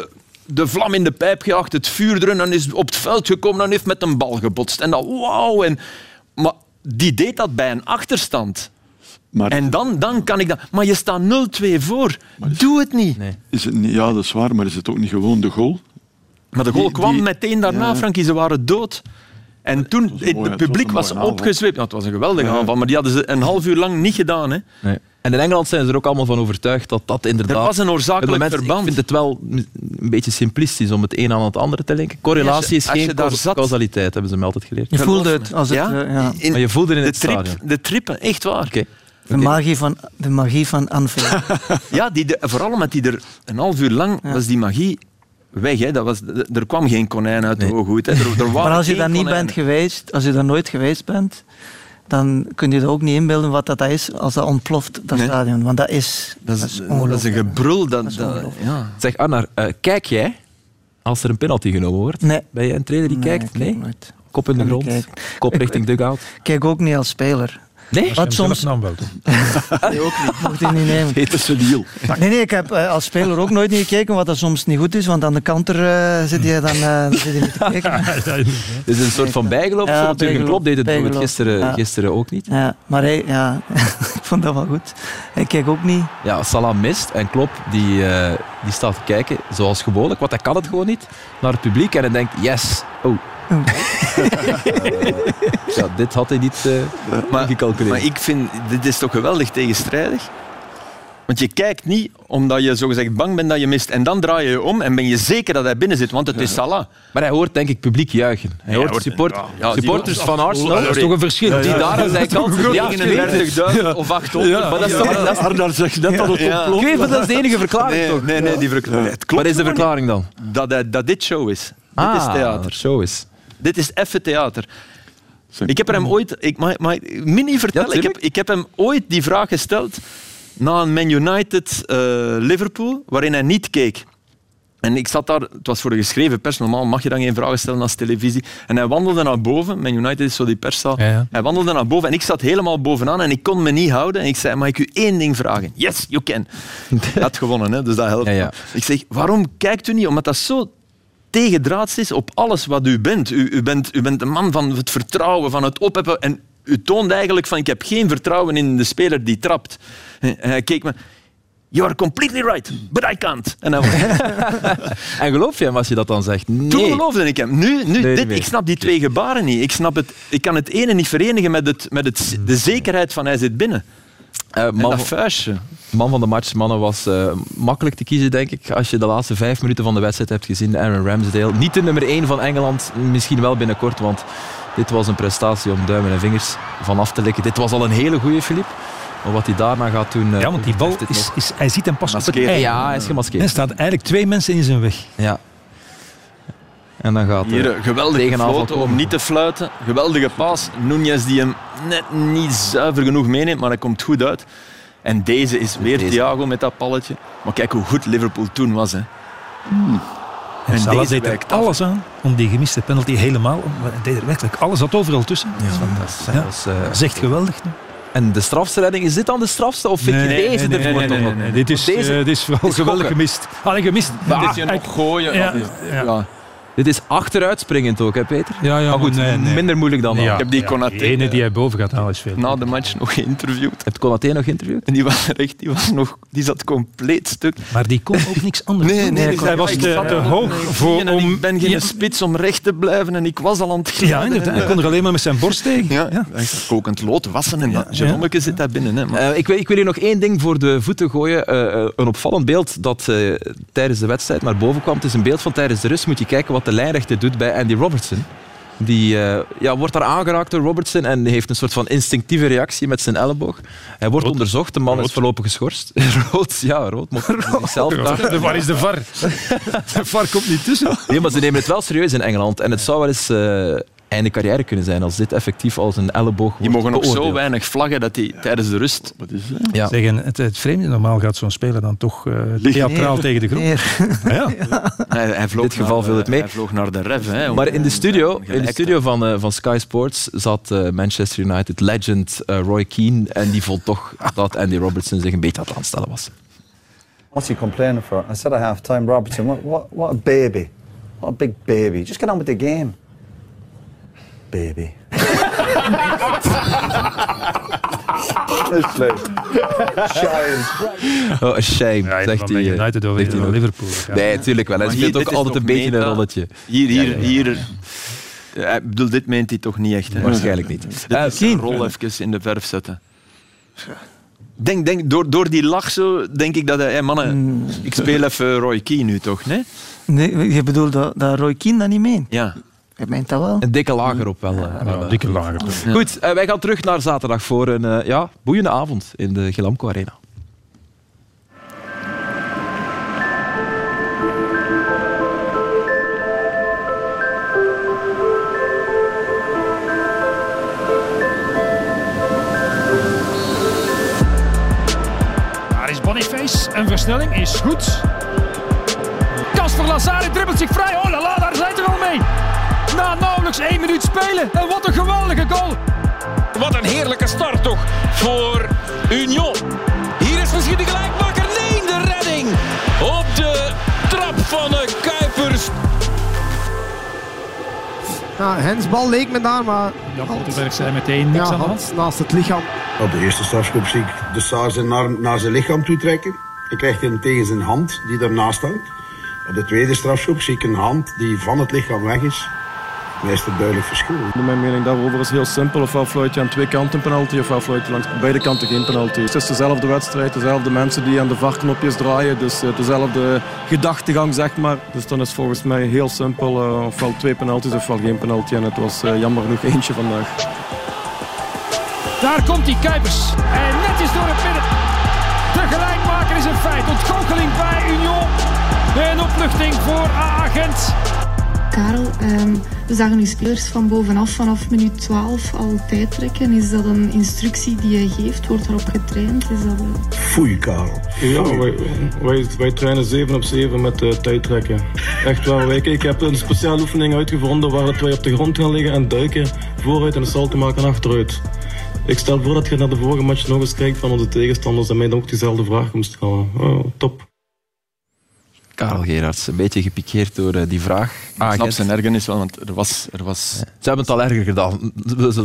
de vlam in de pijp gejaagd, het vuur erin en is op het veld gekomen en heeft met een bal gebotst. En dat wauw. En, maar die deed dat bij een achterstand. Maar En dan, dan kan ik dat. Maar je staat 0-2 voor. Doe het niet. Nee. is het niet, ja, dat is waar, maar is het ook niet gewoon de goal? Maar de goal Die- kwam die- meteen daarna, ja. Frankie. Ze waren dood. En toen, was mooie- het het was publiek was aanval. opgezweept. Ja, het was een geweldige Ja. aanval, maar die hadden ze een half uur lang niet gedaan. Hè. Nee. En in Engeland zijn ze er ook allemaal van overtuigd dat dat inderdaad... Er was een oorzakelijk Het moment- verband. Ik vind het wel een beetje simplistisch om het een aan het andere te linken. Correlatie is Als je geen zat- causaliteit, hebben ze me altijd geleerd. Je voelde het als het... Ja? eh, ja. In Maar je voelde in de, het trip, stadion. de trippen, echt waar. Oké. De, magie van, de magie van Anfield. (laughs) Ja, die, de- vooral omdat die er een half uur lang was die magie weg. Hè. Dat was, er kwam geen konijn uit Nee. de hoge hoed. Hè. Er, er (laughs) maar als je daar niet bent geweest, als je daar nooit geweest bent, dan kun je er ook niet inbeelden wat dat is als dat ontploft, dat Nee. stadion. Want dat is, Dat is, dat is een gebrul. Dat, is dat- ongelooflijk. ja. Zeg Anna, eh, kijk jij als er een penalty genomen wordt? Nee. Ben jij een trainer die Nee, kijkt? kijk Nee? nooit. Kop in de grond, kop (laughs) richting dugout? Kijk ook niet als speler. Nee? Wat soms... nam wel? (laughs) Nee, ook niet. Mocht je niet nemen. Het is een deal. Nee, nee, ik heb eh, als speler ook nooit niet gekeken, wat dat soms niet goed is, want aan de kanter eh, zit je dan, eh, dan zit je niet te (laughs) kijken. Het is een soort van bijgeloof. Ja, bijgeloof, deed het bijgeloof. gisteren, Ja. gisteren ook niet. Ja, maar hij, ja, (laughs) ik vond dat wel goed. Ik kijk ook niet. Ja, Salah mist en Klopp die, eh, die staat te kijken, zoals gewoonlijk, want hij kan het gewoon niet, naar het publiek en hij denkt, yes, oh. (laughs) ja, dit had hij niet eh Maar, gecalculeerd. maar ik vind, dit is toch geweldig tegenstrijdig? Want je kijkt niet omdat je zogezegd bang bent dat je mist. En dan draai je je om en ben je zeker dat hij binnen zit, want het is Salah. Maar hij hoort denk ik publiek juichen. Hij hoort, hoort- support, ja, supporters van Arsenal, Dat is toch een verschil. die daar aan zijn kant (laughs) ja, ik weet het. 39.000 of 800. Maar dat is toch... Dat zegt net dat het ontploft. ik weet dat is de enige verklaring Nee, toch? nee, nee, die verklaring. Het klopt Wat is de verklaring dan? Dat, dat dit show is. dit is Ah, theater. show is. Dit is effe theater. Ik heb hem ooit... Ik, mag, mag ik mini vertellen? Ja, ik, heb, ik heb hem ooit die vraag gesteld na een Man United-Liverpool, waarin hij niet keek. En ik zat daar, het was voor de geschreven pers, normaal mag je dan geen vragen stellen als televisie. En hij wandelde naar boven, Man United is zo die perszaal. Ja, ja. Hij wandelde naar boven en ik zat helemaal bovenaan en ik kon me niet houden. En ik zei, mag ik u één ding vragen? Yes, you can. (laughs) Hij had gewonnen, hè, dus dat helpt. Ja, ja. Ik zeg, waarom kijkt u niet? Omdat dat zo tegendraads is op alles wat u bent. U, u bent. u bent een man van het vertrouwen, van het opheffen. En u toont eigenlijk van, ik heb geen vertrouwen in de speler die trapt. En hij keek me... You are completely right, but I can't. En (laughs) En geloof je hem als je dat dan zegt? Nee. toen geloofde ik hem. Nu, nu Nee, dit, ik snap die twee gebaren niet. Ik, snap het, ik kan het ene niet verenigen met, het, met het, de zekerheid van hij zit binnen. En man, van de match, mannen, was eh, makkelijk te kiezen, denk ik. Als je de laatste vijf minuten van de wedstrijd hebt gezien, Aaron Ramsdale. Niet de nummer één van Engeland, misschien wel binnenkort, want dit was een prestatie om duimen en vingers van af te likken. Dit was al een hele goede, Filip. Maar wat hij daarna gaat doen... eh, Ja, want die bal is, hij ziet hem pas op het ei. Ja, hij is Er gemaskeerd. staan eigenlijk twee mensen in zijn weg. Ja. En dan gaat Hier, geweldige floten om niet te fluiten. Geweldige paas. Nunez die hem net niet zuiver genoeg meeneemt, maar hij komt goed uit. En deze is weer Deze. Thiago met dat palletje. Maar kijk hoe goed Liverpool toen was. Hè. En Salah deze deed er af. alles aan om die gemiste penalty helemaal... Hij deed er werkelijk alles, zat overal tussen. Dat is fantastisch. Ja. Dat was, eh, Dat is echt geweldig. nu. En de strafste redding, is dit dan de strafste? Of vind je deze nee, ervoor nee, toch nog? Dit is, Deze eh, dit is wel is geweldig gemist. Allee, gemist. Dit is je nog gooien. Ja, of- ja. ja. Dit is achteruitspringend ook, hè Peter? Ja, ja, maar goed, nee, nee. minder moeilijk dan dat. Ja, Ik heb die ja, Konaté, Die ene eh, die hij boven gaat halen is veel. Na de match nog geïnterviewd. Heb je Konaté nog geïnterviewd? En die was echt, die was nog, die zat compleet stuk. Maar die kon ook niks anders doen. die hij zei, was ja, ik te, hoog voor om... Ik ben geen Ja, spits om recht te blijven en ik was al aan het glijden. ja, inderdaad. Hij kon er alleen maar met zijn borst tegen. Ja. Hij kokend lood wassen en dat. Jeromeke zit daar binnen. Hè, maar- Eh, ik, wil, ik wil hier nog één ding voor de voeten gooien. Eh, eh, een opvallend beeld dat eh, tijdens de wedstrijd naar boven kwam. Het is een beeld van tijdens de rust. Moet je kijken wat de lijnrechter doet bij Andy Robertson. Die eh, ja, wordt daar aangeraakt door Robertson en heeft een soort van instinctieve reactie met zijn elleboog. Hij wordt Rood. onderzocht, de man Rood. is voorlopig geschorst. (laughs) rood, ja, rood. Maar daar. De- Waar is de VAR? (laughs) De VAR komt niet tussen. Nee, maar ze nemen het wel serieus in Engeland. En het zou wel eens eh, einde carrière kunnen zijn als dit effectief als een elleboog Die wordt mogen nog zo weinig vlaggen dat die tijdens de rust... Wat is dat? Ja. Zeggen, het, het vreemde, normaal gaat zo'n speler dan toch eh, theatraal tegen de grond. Neer. (laughs) Ja. Hij, hij vloog dit geval naar, viel het mee. Hij vloog naar de ref. Hè, Maar in de studio, in de studio van, eh, van Sky Sports zat eh, Manchester United legend Roy Keane en die vond toch dat Andy Robertson zich een beetje aan het aanstellen was. What's he complaining for? I said at half time, Robertson, what, what, what a baby. What a big baby. Just get on with the game. Baby. (laughs) That's leuk. Child. Oh, shame, Ja, zegt hij. Eh, United over zegt hij naar nog. Liverpool. Ja. Nee, natuurlijk wel. Hij Maar speelt hier, ook is altijd een beetje een rolletje. Hier, hier, Ja, ja, ja. hier... Ja, ik bedoel, dit meent hij toch niet echt. Hè? Waarschijnlijk niet. Dit Eh, is een rol even in de verf zetten. Denk, denk, door, door die lach zo, denk ik dat hij... Hey, mannen, ik speel even Roy Keane nu toch, nee? Nee, je bedoelt dat, dat Roy Keane dat niet meent? Ja. Hij meent dat wel. Een dikke lager op wel. eh, Ja, wel, eh. dikke lager. Goed, eh, wij gaan terug naar zaterdag voor een eh, ja, boeiende avond in de Gelamco Arena. Daar is Boniface. Een versnelling is goed. Casper Lazare dribbelt zich vrij. Oh la la, daar zijn er al mee. Na nauwelijks één minuut spelen. En wat een geweldige goal. Wat een heerlijke start toch voor Union. Hier is misschien de gelijkmaker. Nee, de redding op de trap van de Kuipers. Ja, hensbal leek me daar, maar Jan Pottenberg zei meteen niks ja, aan de hand. hand naast het lichaam. Op de eerste strafschop zie ik de Saar zijn arm naar zijn lichaam toe trekken. Ik krijg hem tegen zijn hand die daarnaast hangt. Op de tweede strafschop zie ik een hand die van het lichaam weg is. Is er duidelijk verschil. Mijn mening daarover is heel simpel. Ofwel fluit je aan twee kanten een penalty, ofwel fluit je langs beide kanten geen penalty. Het is dezelfde wedstrijd, dezelfde mensen die aan de varknopjes draaien. Dus eh, dezelfde gedachtegang, zeg maar. Dus dan is volgens mij heel simpel. eh, ofwel twee penalties, ofwel geen penalty. En het was eh, jammer genoeg eentje vandaag. Daar komt die Kuipers. En netjes door het midden. De gelijkmaker is een feit. Ontgoocheling bij Union. Een opluchting voor AA Gent. Karel, ehm, we zagen uw spelers van bovenaf vanaf minuut 12 al tijd trekken. Is dat een instructie die je geeft? Wordt daarop getraind? Is dat, eh, Foei, Karel. Ja, wij, wij, wij trainen 7 op 7 met uh, tijdtrekken. Echt waar. Wij, ik heb een speciale oefening uitgevonden waar wij op de grond gaan liggen en duiken. Vooruit en een salto maken en achteruit. Ik stel voor dat je naar de vorige match nog eens kijkt van onze tegenstanders en mij dan ook diezelfde vraag komt stellen. Oh, top. Karel Gerards, een beetje gepikeerd door eh, die vraag. Ik snap zijn ergernis wel, want er was... Er was Ze hebben het al erger gedaan.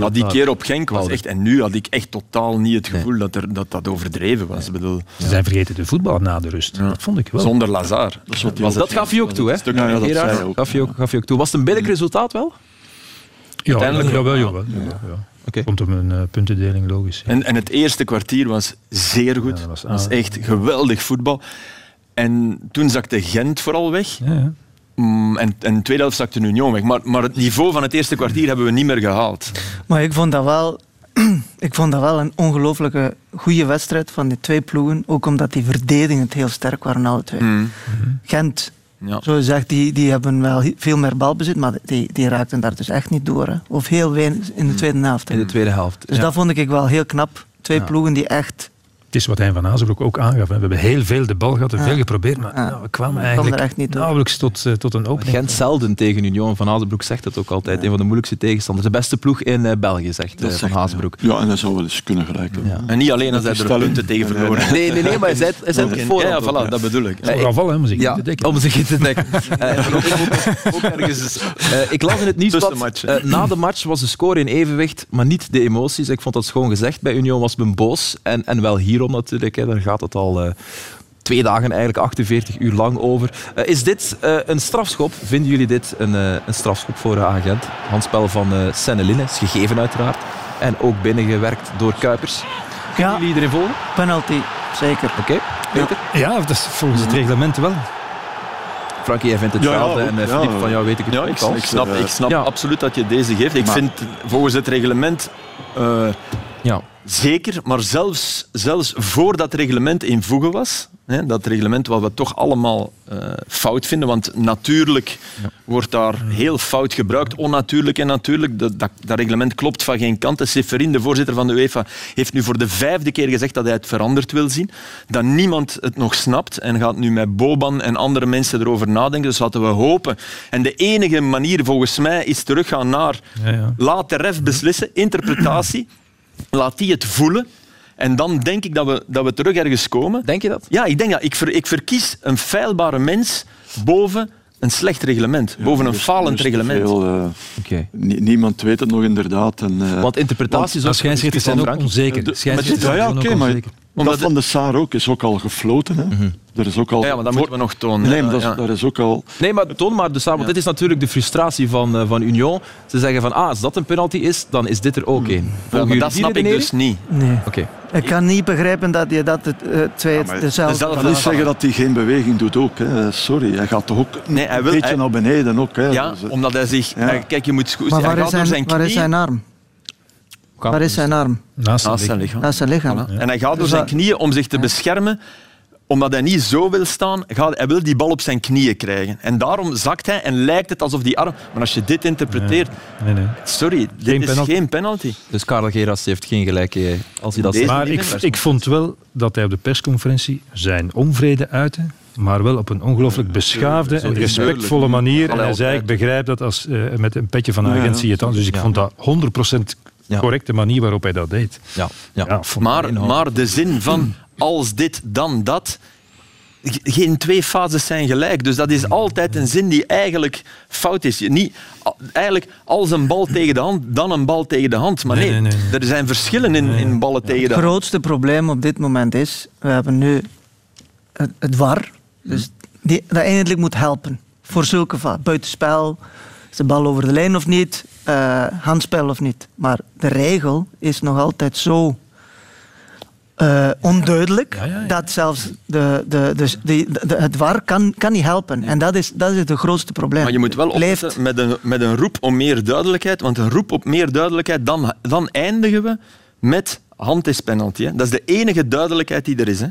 Ja, die keer op Genk was echt... En nu had ik echt totaal niet het gevoel dat, er, dat dat overdreven was. Ik bedoel, Ze zijn vergeten de voetbal na de rust. Dat vond ik wel. zonder Lazar. Dat, was Dat, gaf je ook toe, hè? dat Gerard, ook. Gaf je ook, gaf je ook toe. Was het een billig resultaat wel? Ja, Uiteindelijk jawel, wel. jawel, jawel, ja. Oké. Komt op een eh, puntendeling, logisch. ja. En, en het eerste kwartier was zeer goed. Ja, dat was- dat was ah. echt geweldig voetbal. En toen zakte Gent vooral weg. Ja, ja. Mm, en, en de tweede helft zakte Union weg. Maar, maar het niveau van het eerste kwartier hebben we niet meer gehaald. Maar ik vond dat wel, (clears throat) ik vond dat wel een ongelooflijke goede wedstrijd van die twee ploegen. Ook omdat die verdedigend heel sterk waren, alle twee. Mm. Gent, Ja. zo gezegd, die, die hebben wel veel meer balbezit, maar die, die raakten daar dus echt niet door. Hè. Of heel weinig in de tweede helft. hè. In de tweede helft. Dus Ja. dat vond ik wel heel knap. Twee Ja. ploegen die echt Het is wat Hein van Azenbroek ook aangaf. hè. We hebben heel veel de bal gehad en Ja. veel geprobeerd, maar Ja. nou, we kwamen er eigenlijk echt niet nauwelijks tot, eh, tot een opening. Gent zelden tegen Union. Van Hazenbroek zegt het ook altijd. Een van de moeilijkste tegenstanders. De beste ploeg in eh, België, zegt eh, Dat Van zegt, Hazenbroek. Ja, en dat zou wel eens kunnen gelijken. Ja. En niet alleen als hij er punten tegen verloren Nee, nee, nee, maar hij zei het- hij in- voorhand Ja, voilà, dat bedoel ik. Vooral hè, om zich Ja, te dekken. om zich in te dekken. (laughs) Ik las in het nieuwsblad, hè. eh, na de match was de score in evenwicht, maar niet de emoties. Ik vond dat schoon gezegd. Bij Union was men boos. En, en wel hierom natuurlijk. Hè. Daar gaat het al eh, twee dagen, eigenlijk 48 uur lang over. Eh, is dit eh, een strafschop? Vinden jullie dit een, eh, een strafschop voor agent? Handspel van eh Senneline, is gegeven uiteraard. En ook binnengewerkt door Kuipers. Kunnen Ja, jullie iedereen volgen? penalty, zeker. Oké, Peter? Ja, dat is volgens het reglement wel. Frankie, jij vindt Ja, ja, en eh, ja. Philippe, van jou weet ik het Ja, ook ik, al. ik snap, ik snap Ja. absoluut dat je deze geeft. Ik Maar- vind volgens het reglement eh, Ja. Zeker, maar zelfs, zelfs voor dat reglement in voegen was, hè, dat reglement wat we toch allemaal eh, fout vinden, want natuurlijk wordt daar heel fout gebruikt, onnatuurlijk en natuurlijk. Dat, dat, dat reglement klopt van geen kant. Seferin, de voorzitter van de UEFA, heeft nu voor de vijfde keer gezegd dat hij het veranderd wil zien. Dat niemand het nog snapt en gaat nu met Boban en andere mensen erover nadenken. Dus laten we hopen. En de enige manier volgens mij is teruggaan naar Ja, ja. laat de ref beslissen, interpretatie. Laat die het voelen. En dan denk ik dat we, dat we terug ergens komen. Denk je dat? Ja, ik denk dat. Ik, ver, ik verkies een feilbare mens boven een slecht reglement. boven een Er is- falend er te reglement. veel, eh, niemand weet het nog inderdaad. En, eh, Want interpretaties Maar scheidsrechters zijn ook onzeker. de- Scheidsrechters ja, ja, oké, maar onzeker. Omdat dat van de Saar ook is ook al gefloten. Hè. Er is ook al... Ja, maar dat moeten we nog tonen. Nee, maar dat, is- Ja. is ook al... Nee, maar toon maar dus aan, want dit is natuurlijk de frustratie van, eh, van Union. Ze zeggen van, ah, als dat een penalty is, dan is dit er ook één. Ja, Volgen maar dat snap ik dus niet. Nee. Oké. Ik kan niet begrijpen dat je dat het, eh, twee maar dezelfde... Dat wil niet zeggen dat hij geen beweging doet ook. Hè. Sorry, hij gaat toch ook Nee, hij wil- een beetje hij- naar beneden ook. Hè. Ja, Dus, eh, omdat hij zich... Ja. Kijk, je moet Maar hij waar is door zijn, waar is zijn arm? Kan. Waar is zijn arm? Naast naast zijn zijn lichaam. Is zijn lichaam. Voilà. En hij gaat door Dus zijn dat- knieën om zich te beschermen omdat hij niet zo wil staan, gaat, hij wil die bal op zijn knieën krijgen. En daarom zakt hij en lijkt het alsof die arm... Maar als je dit interpreteert... Nee, nee. Sorry, dit Geen is penalty. geen penalty. Dus Karel Geras heeft geen gelijk eh, als hij dat Deze zegt. Maar ik, ik vond wel dat hij op de persconferentie zijn onvrede uitte, maar wel op een ongelooflijk beschaafde en is respectvolle manier. En hij zei, ik begrijp dat als, eh, met een petje van een Ja, agent ja. zie je het dan. Dus ik Ja. vond dat 100% Ja. correcte manier waarop hij dat deed. Ja, ja. Maar, maar de zin van als dit, dan dat... ge- Geen twee fases zijn gelijk. Dus dat is altijd een zin die eigenlijk fout is. Je Niet, eigenlijk als een bal tegen de hand, dan een bal tegen de hand. Maar nee, Nee, nee, nee. er zijn verschillen in, in ballen tegen de Het hand. grootste probleem op dit moment is, we hebben nu het, het VAR, dus die, dat eindelijk moet helpen. Voor zulke va buitenspel, is de bal over de lijn of niet, eh, handspel of niet. Maar de regel is nog altijd zo eh, onduidelijk Ja, ja, ja. dat zelfs de, de, de, de, de- het VAR kan, kan niet helpen. En dat is, dat is het grootste probleem. Maar je moet wel opletten met een, met een roep om meer duidelijkheid. Want een roep op meer duidelijkheid, dan, dan eindigen we met hand is penalty. Hè. Dat is de enige duidelijkheid die er is. Hè.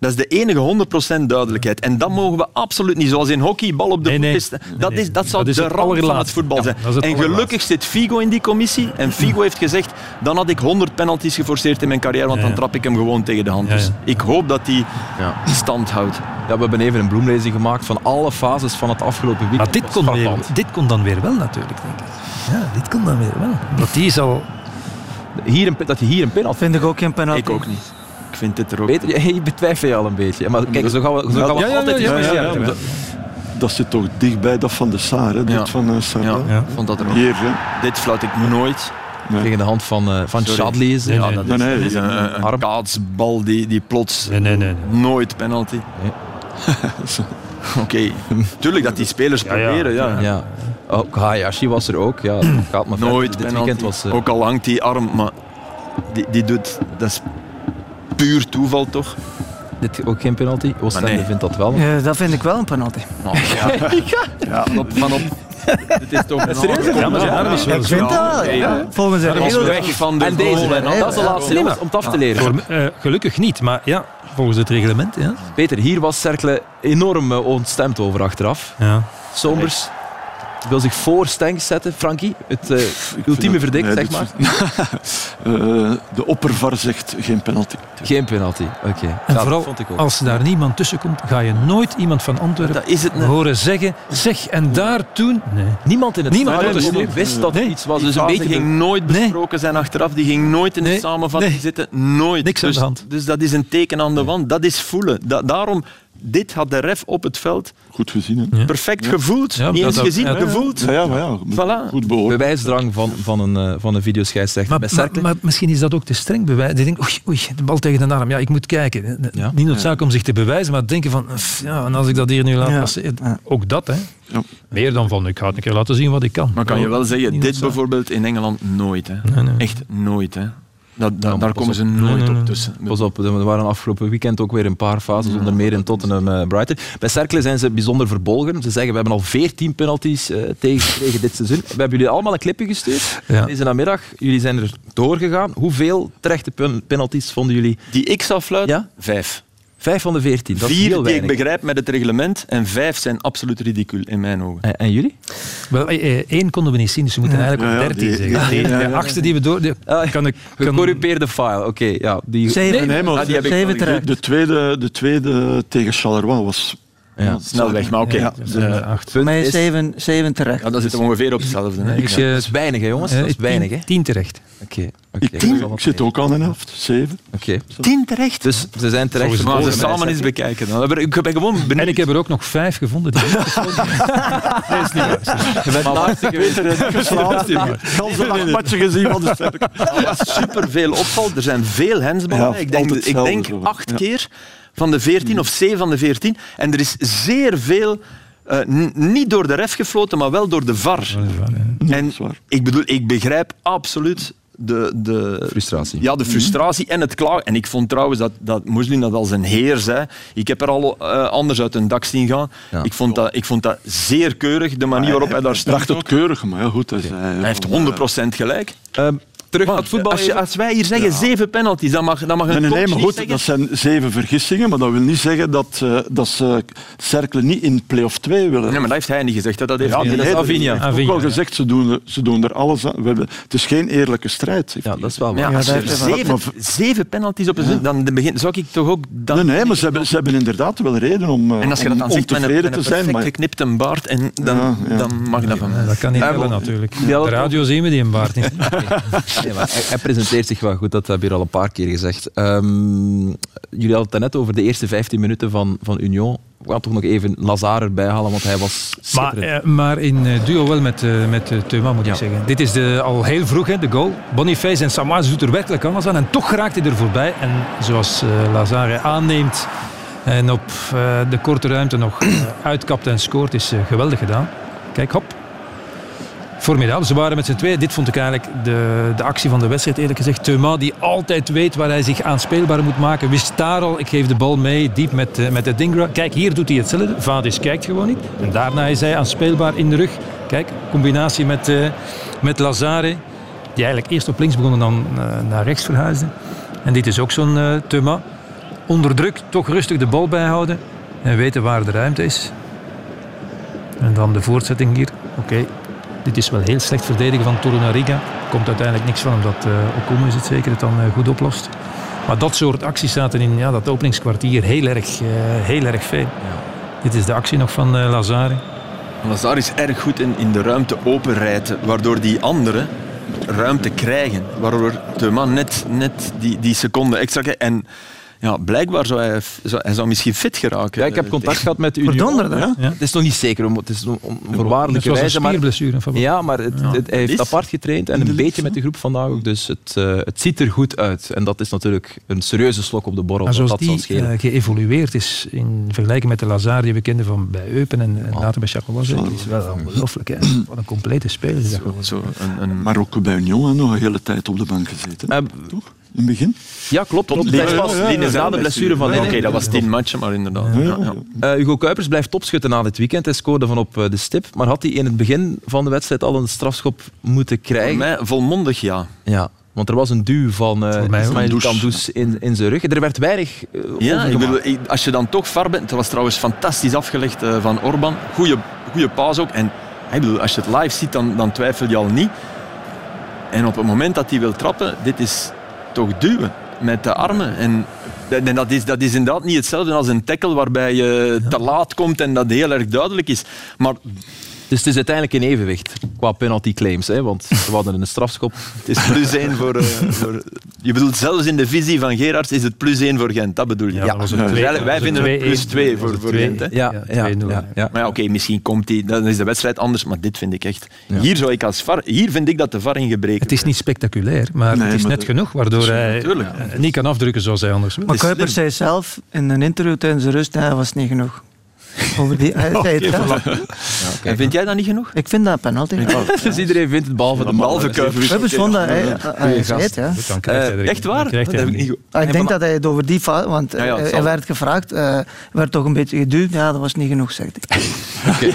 Dat is de enige 100% duidelijkheid. En dat mogen we absoluut niet. Zoals in hockey, bal op de Nee, voet nee. is. Dat, nee. is, dat zou Dat is de rand van het voetbal Ja, zijn. dat het en gelukkig zit Figo in die commissie. En Figo heeft gezegd, dan had ik 100 penalties geforceerd in mijn carrière, want Ja, dan trap ik hem gewoon tegen de hand. Dus ja. ik hoop dat hij Ja. stand houdt. Ja, we hebben even een bloemlezing gemaakt van alle fases van het afgelopen weekend. Maar dit Dat kon, weer, dit kon dan weer wel natuurlijk, denk ik. Ja, dit kon dan weer wel. Want die. Hier een, dat je hier een penalty Vind ik ook geen penalty. Ik ook niet. Ik vind dit er ook Peter, je, (laughs) betwijfelt je al een beetje. Maar kijk, zo gaan we, zo gaan we Ja, ja, altijd ja, ja, ja, dat, dat zit toch dichtbij dat van de Saar, hè, dit van uh, Saar. Ja, vond dat er ook. Hier, hè. Dit fluit ik nooit. Nee. Tegen de hand van, eh van. Chadli is het. Nee, Ja, nee. dat Nee, is, nee, is een, een, een kaatsbal die, die plots Nee, nee, nee. nee. nooit penalty. (laughs) Oké, tuurlijk dat die spelers Ja, ja. proberen, ja. Ja. Ook Hayashi was er ook. Ja, gaat maar. Nooit Dit penalty. weekend was... eh, Ook al hangt die arm, maar die, die doet... Dat is puur toeval, toch? dit ook geen penalty. Oostende nee. vindt dat wel. Ja, dat vind ik wel een penalty. Oh, ja. (laughs) Van op, van op. Dit is toch (laughs) een Serieus? Ja, maar Ik vind dat ja. Volgens weg van de En deze, goal en dat is de Ja, laatste nee, om het af te leren. Voor, eh, gelukkig niet, maar ja, volgens het reglement. Ja. Peter, hier was Cercle enorm eh, ontstemd over achteraf. Ja. Sombers wil zich voor Stenks zetten. Frankie, het eh, ultieme verdict, Nee, zeg maar. (laughs) eh, de oppervar zegt geen penalty. Geen penalty, oké. En dat vooral vond ik ook. als daar niemand tussen komt, ga je nooit iemand van Antwerpen Dat is het net. horen zeggen, zeg en daar toen. Nee. Niemand in het Niemand. stadion Nee, wist dat er iets was. Dus een beetje ging nooit besproken zijn achteraf. Die ging nooit in de samenvatting nee. zitten. Nooit. Niks aan dus, de hand. Dus dat is een teken aan de wand. Dat is voelen. Da- daarom, dit had de ref op het veld Goed gezien. Hè? perfect gevoeld. Ja, Niet eens dat- gezien, ja, gevoeld. Ja, ja, maar ja. Voilà. Goed beoordeeld. bewijsdrang van, van een, eh, van een videoscheidsrechter. Maar, Bij maar, Cercle- maar misschien is dat ook te streng bewijs. Die denkt, oei, oei, de bal tegen de arm. Ja, ik moet kijken. Ja. Niet noodzakelijk om zich te bewijzen, maar denken van, pff, ja, en als ik dat hier nu laat Ja. passeren. Ja. Ook dat, hè. Ja. Meer dan van, ik ga het een keer laten zien wat ik kan. Maar kan je wel zeggen, dit bijvoorbeeld in Engeland nooit. Hè. Nee, nee. Echt nooit. Hè. Dat, dat- maar daar komen op. ze nooit Nee, nee, op nee. tussen. Pas op, er waren afgelopen weekend ook weer een paar fases, onder meer in Tottenham eh Brighton. Bij Cercle zijn ze bijzonder verbolgen. Ze zeggen, we hebben al 14 penalties eh, tegengekregen dit seizoen. We hebben jullie allemaal een clipje gestuurd Ja. deze namiddag. Jullie zijn er doorgegaan. Hoeveel terechte pen- penalties vonden jullie? Die ik zou fluiten, Ja? vijf. Vijf van de 14. Dat is Vier heel die ik begrijp met het reglement en vijf zijn absoluut ridicuul in mijn ogen. En, en jullie? Wel, eh, eh, één konden we niet zien, dus we moeten eigenlijk op ja, 13 die- zeggen. die- De ja, ja, ja. achtste die we door... Ah, kan ik, kan, Gecorrupeerde file, oké. ja, die... Zeven, Nee, maar Ah, die heb ik de, de, tweede, de tweede tegen Charleroi was... Ja. Snel weg, maar oké. Ja. Acht. Is- zeven, zeven terecht. Ja, dan zitten we ongeveer op hetzelfde. Hè. Ik, Ja, eh, dat is weinig, hè, jongens. eh, Dat is weinig, hè. Tien terecht. Oké. Ik, tien, Dat ik zit ook aan een helft. Zeven. Oké. Tien terecht. Dus ze zijn terecht. We verbolgen bij samen eens bekijken. Dan. hebben we- Ik ben gewoon benieuwd. En ik heb er ook nog vijf gevonden. Die (laughs) nee, is niet waar. Je bent laatste geweest. Matchen gezien van de sterk. wat super veel opvalt. Er zijn veel hensballen. Ja, ik denk, acht Ja. keer van de veertien of zeven van de veertien. En er is zeer veel, eh, niet door de ref gefloten, maar wel door de VAR. Ja, En ik bedoel, ik begrijp absoluut de, de Frustratie. Ja, de frustratie en het klagen. En ik vond trouwens dat, dat Moeslin dat als een heer zei. Ik heb er al eh, anders uit een dak zien gaan. Ja. Ik, vond dat, ik vond dat zeer keurig, de manier waarop hij daar Hij bracht stond. het keurig, maar ja, goed. Hij, zei, Hij heeft 100% gelijk. Ehm, terug het voetbal. Als, je, als wij hier zeggen zeven penalties, dan mag, dan mag een Nee, nee, maar goed, zeggen- dat zijn zeven vergissingen, maar dat wil niet zeggen dat, eh, dat ze Cercle niet in play-off 2 willen. Nee, maar dat heeft hij niet gezegd. hè. Dat heeft Ja, nee, dat is Avinia. wel ja. gezegd, ze doen, er- ze doen er alles aan. We hebben, het is geen eerlijke strijd. Ja, dat is wel Ja, waar. als Ja, je heeft hij zeven, zeven penalties op een zin, dan begin, zou ik toch ook... Dan, Nee, nee, maar ze hebben, ze hebben inderdaad wel reden om, eh, en als je dat dan zegt met een, te een zijn. Maar geknipte baard, en dan, Ja, ja. dan mag dat van mij. Dat kan niet wel. natuurlijk. De radio zien we die een baard niet. (laughs) Nee, maar hij, hij presenteert zich wel goed, dat heb je hier al een paar keer gezegd. Ehm, jullie hadden het net over de eerste 15 minuten van, van Union. We gaan toch nog even Lazare erbij halen, want hij was Maar, eh, maar in eh, duo wel met, eh met Thuma, moet Ja. ik zeggen. Dit is de, al heel vroeg, hè, de goal. Boniface en Samaas doet er werkelijk alles aan. En toch raakt hij er voorbij. En zoals Lazare aanneemt en op de korte ruimte nog uitkapt en scoort, is geweldig gedaan. Kijk, hop. Formidabel. Ze waren met z'n tweeën. Dit vond ik eigenlijk de, de actie van de wedstrijd, eerlijk gezegd. Thuma, die altijd weet waar hij zich aanspeelbaar moet maken. Wist daar al, ik geef de bal mee, diep met, eh, met de Dingra. Kijk, hier doet hij hetzelfde. Vadis kijkt gewoon niet. En daarna is hij aanspeelbaar in de rug. Kijk, combinatie met, eh, met Lazare. Die eigenlijk eerst op links begon en dan eh, naar rechts verhuisde. En dit is ook zo'n Thuma. Onder druk, toch rustig de bal bijhouden. En weten waar de ruimte is. En dan de voortzetting hier. Oké, dit is wel heel slecht verdedigen van Torunariga. Komt uiteindelijk niks van, omdat uh, Okumu is het zeker het dan uh, goed oplost. Maar dat soort acties zaten in ja, dat openingskwartier heel erg, uh, heel erg veel. Dit is de actie nog van uh, Lazare. Lazare is erg goed in, in de ruimte openrijden, waardoor die anderen ruimte krijgen. Waardoor de man net, net die, die seconde extra krijgt. En ja, blijkbaar zou hij, zou, hij zou misschien fit geraken. Ja, ik heb contact gehad met Union. Verdonderde. Ja? Ja. Het is nog niet zeker, het is een voorwaardelijke wijze. een spierblessure. Maar, ja, maar het, ja. het, hij heeft apart getraind en een beetje met de groep vandaag ook. Dus het, uh, het ziet er goed uit. En dat is natuurlijk een serieuze slok op de borrel. Maar zoals dat die uh, geëvolueerd is in vergelijking met de Lazare die we kenden van bij Eupen en, en oh. later bij Charleroi. Dat is wel ongelooflijk. Hè? Wat een complete speler zo, zo een, een... Maar ook bij Union nog een hele tijd op de bank gezeten. Uh, Toch? In het begin? Ja, klopt. klopt. Die, ja, ja, ja, na de blessure van... Oké, okay, dat was tien matchen, maar inderdaad. Uh, Hugo Kuipers blijft topschutter na dit weekend. Hij scoorde van op de stip. Maar had hij in het begin van de wedstrijd al een strafschop moeten krijgen? Voor mij volmondig ja. Ja. Want er was een duw van uh, Kandous in, in zijn rug. Er werd weinig uh, Ja, ik bedoel, als je dan toch var bent... Dat was trouwens fantastisch afgelegd uh, van Orban. Goeie, goeie paas ook. En ik bedoel, als je het live ziet, dan, dan twijfel je al niet. En op het moment dat hij wil trappen, dit is toch duwen met de armen. En, en dat, is, dat is inderdaad niet hetzelfde als een tackle waarbij je te laat komt en dat heel erg duidelijk is. Maar Dus het is uiteindelijk in evenwicht qua penalty claims. Hè? Want we hadden een strafschop. het is plus één voor, eh, voor... Je bedoelt, zelfs in de visie van Gerards is het plus één voor Gent. Dat bedoel je? Ja, dat Dus wij- dat vinden het plus 2-1. twee Dat voor, voor 2-1. Gent. Hè? Ja, ja, 2-0, ja, ja. Maar ja, oké, misschien komt hij, dan is de wedstrijd anders, maar dit vind ik echt... Hier, zou ik als VAR, hier vind ik dat de VAR in gebreken Het is niet spectaculair, maar Nee, het is maar net de- genoeg waardoor hij natuurlijk. eh, niet kan afdrukken zoals hij anders wil. Maar Kuipers zei zelf in een interview tijdens de rust, hij was niet genoeg. Over die, hij zei het zelf. En vind jij dat niet genoeg? Ik vind dat een penalty. Dus iedereen vindt het behalve de dat, hij, hij zei het, ja. Eh, echt waar? Dat heb ik niet. Ah, ik denk dat hij het over die fout, want Ja, ja, het eh, zal. hij werd gevraagd, eh werd toch een beetje geduwd. Ja, dat was niet genoeg, zegt hij. (laughs) (laughs)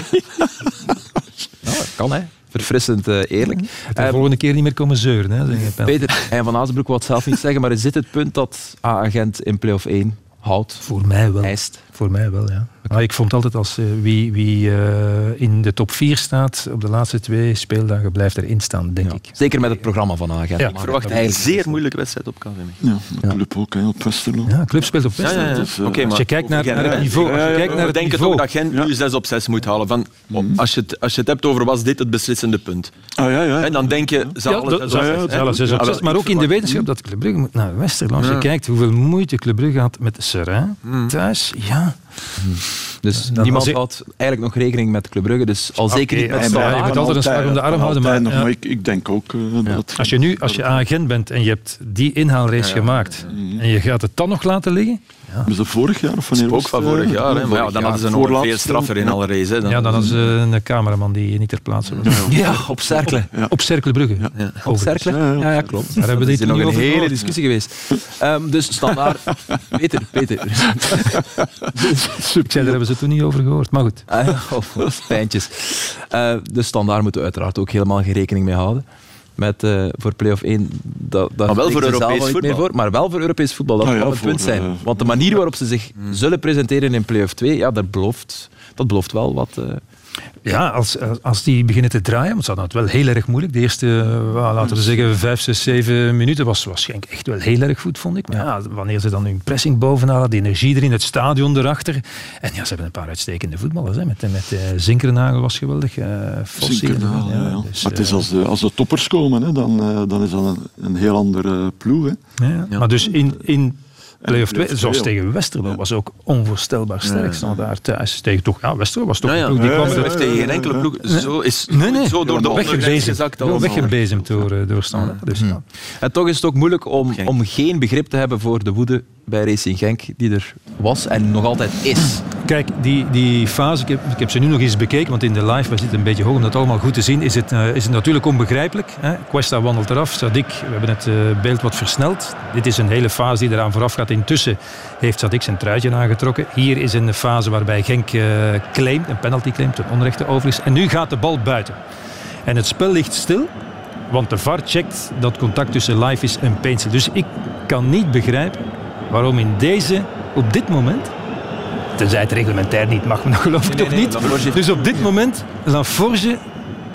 Nou, dat kan hè. Verfrissend eh, eerlijk. De Eh, volgende keer niet meer komen zeuren. Hè, je. Peter, en Van Azenbroek wil het zelf niet zeggen, maar is dit het punt dat A-agent in play-off 1 houdt, Voor mij wel. eist? Voor mij wel, ja. Maar ik vond altijd als eh, wie, wie eh, in de top 4 staat op de laatste twee speeldagen blijft erin staan, denk ik. Zeker met het programma van. Ja, Maar Ik verwacht een zeer moeilijke wedstrijd op KVM. Ja, de club ook, hè, op Westerlo. Ja, club speelt op Ja, Westen. ja, ja. Dus, eh, Oké, Als je kijkt naar, naar het niveau, als je kijkt naar We het denken niveau, toch dat Gent nu 6 op 6 moet halen. Van, als, je het, als je het hebt over was dit het beslissende punt. Ah, ja, ja. En dan denk je, ze Ja, halen dat- zes dat- op ja, zes, dat- hè? ja, zes op Ah, wel, zes, maar ik ook in de wetenschap dat Club Brugge moet naar Westerlo. Als je kijkt hoeveel moeite Club Brugge had met Serrain thuis, ja. Dus Dan niemand houdt eigenlijk nog rekening met Club Brugge, dus al zeker niet met ja, Standaard. je moet Kan altijd een slag om de arm houden, maar, ja. ik, ik denk ook eh, dat... Als je nu als je agent bent en je hebt die inhaalrace gemaakt en je gaat het dan nog laten liggen, Hebben ze vorig jaar of wanneer Ook was van vorig jaar. Hè? Maar ja, dan jaar. hadden ze nog Voorlaatste. veel straffer in alle race. Hè? Dan, ja, dan is een cameraman die niet ter plaatse was. Ja, op Cerkelen. Op Brugge. Op Overigens. Cerkelen? Ja, ja, klopt. Daar hebben we dit is nog een over hele gehoord. discussie geweest. Ehm, dus standaard. (laughs) Peter, Peter. Ik zei, daar hebben ze toen niet over gehoord. Maar goed. Ah, ja, oh, Pijntjes. Eh, de standaard moeten we uiteraard ook helemaal geen rekening mee houden. Met, eh, voor play-off 1. Dat, dat Maar wel voor Europees al niet meer voetbal. Voor, maar wel voor Europees voetbal. Dat Ah, ja, kan het voor, punt zijn. eh, Want de manier waarop ze zich zullen presenteren in play-off 2, ja, dat, belooft, dat belooft wel wat. Eh, Ja, als, als- die beginnen te draaien, want ze hadden het wel heel erg moeilijk. De eerste, eh, laten we zeggen, vijf, zes, zeven minuten was, was Genk echt wel heel erg goed, vond ik. Maar ja, wanneer ze dan hun pressing bovenhalen, de energie erin, het stadion erachter. En ja, ze hebben een paar uitstekende voetballers. Hè. Met, met uh, Zinkernagel was geweldig. Uh, Fossi. Zinkernagel, ja. ja. Dus, maar het is eh, als de, als de toppers komen, hè, dan, uh, dan is dat een, een heel andere ploeg. Hè. Ja, ja. Maar dus in... in Play-off 2, play-off zoals tegen Westerlo, was ook onvoorstelbaar sterk. Ja, ja. daar thuis tegen toch, ja, Westerlo was toch Ja, ja. een ploeg die Ja, kwam ja, er- heeft tegen geen enkele ploeg zo, is Nee, nee. zo door de ondergrens weggebezemd. gezakt. Allemaal. weggebezemd door, eh, door Standaard. Dus, ja. En toch is het ook moeilijk om, om geen begrip te hebben voor de woede bij Racing Genk die er was en nog altijd is. Kijk, die, die fase, ik heb, ze nu nog eens bekeken, want in de live, we zitten een beetje hoog om dat allemaal goed te zien, is het, uh, is het natuurlijk onbegrijpelijk. Hè? Cuesta wandelt eraf, Sadik, we hebben het uh, beeld wat versneld. Dit is een hele fase die eraan vooraf gaat. Intussen heeft Sadik zijn truitje aangetrokken. Hier is een fase waarbij Genk uh, claimt, een penalty claimt, ten onrechte overigens. En nu gaat de bal buiten. En het spel ligt stil, want de VAR checkt dat contact tussen Live en Peensel. Dus ik kan niet begrijpen waarom in deze, op dit moment, tenzij het reglementair niet mag, (laughs) maar dat geloof ik Nee, toch nee, niet. Dus op dit moment, Laforge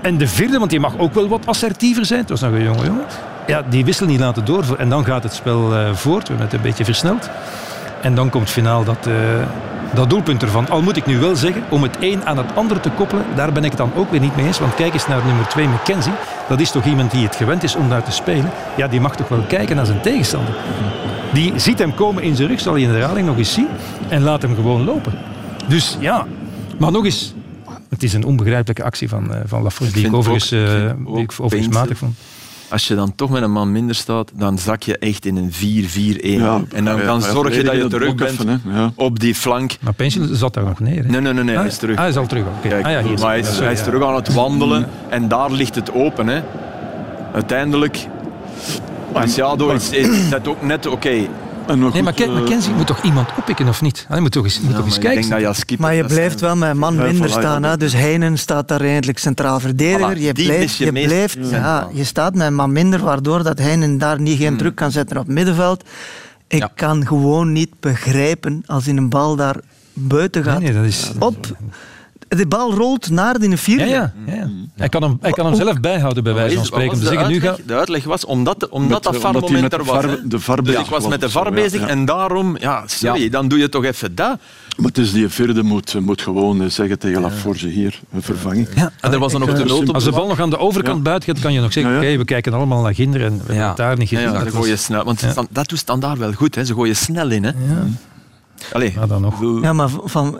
en de vierde, want die mag ook wel wat assertiever zijn, het was nog een jonge jongen, ja, die wissel niet laten doorvoeren. En dan gaat het spel uh, voort, we hebben het een beetje versneld. En dan komt finaal dat, uh, dat doelpunt ervan. Al moet ik nu wel zeggen, om het een aan het ander te koppelen, daar ben ik het dan ook weer niet mee eens. Want kijk eens naar nummer 2, McKenzie. Dat is toch iemand die het gewend is om daar te spelen. Ja, die mag toch wel kijken naar zijn tegenstander. Die ziet hem komen in zijn rug, zal hij in de herhaling nog eens zien. En laat hem gewoon lopen. Dus ja, maar nog eens. Het is een onbegrijpelijke actie van, uh, van die ik overigens, uh, die ik overigens matig vond. Als je dan toch met een man minder staat, dan zak je echt in een 4-4-1. Ja, en dan, ja, zorg je dat je terug bent even, hè. Ja. op die flank. Maar Pensje zat daar nog neer. Hè? Nee, nee, nee, nee ah, hij is terug. Ah, hij is al terug. Okay. Kijk, ah, ja, hier maar hij is, hij is ja. terug aan het wandelen en daar ligt het open. Hè. Uiteindelijk, Masiado is, is net ook net oké. Nee, maar kijk, McKenzie moet toch iemand oppikken of niet? Hij moet toch eens, moet Ja, toch eens kijken. denk dat je als keeper Maar je dat blijft wel met een man minder staan. Hè? Dus Heinen staat daar eigenlijk centraal verdediger. Voilà, je blijft, je meest blijft ja, je staat met een man minder, waardoor dat Heinen daar niet geen druk kan zetten op het middenveld. Ik Ja. kan gewoon niet begrijpen als hij een bal daar buiten gaat. Nee, nee, dat is... Op de bal rolt naar de vierde. Ja, ja, ja. Hij, kan hem, hij kan hem zelf bijhouden, bij wijze van spreken. De, zeggen, nu uitleg? ga, de uitleg was omdat, omdat Met, dat VAR-moment met er de was. De VAR dus bezig ik was met de VAR ja, bezig ja. en daarom, ja, sorry, dan doe je toch even dat. Maar het is die vierde moet, moet gewoon eh, zeggen tegen Laforge hier, een vervanging. En er was dan nog Ik, de nood op als de bal nog aan de overkant buiten gaat, kan je nog zeggen, Ja, ja. oké, we kijken allemaal naar Ginder en we hebben Ja. daar niet Ja, gezien. ja, was- gooien snel, want dat doet standaard wel goed. Hè. Ze gooien snel in. Hè. Allee, Ja, dan nog. Ja, maar van...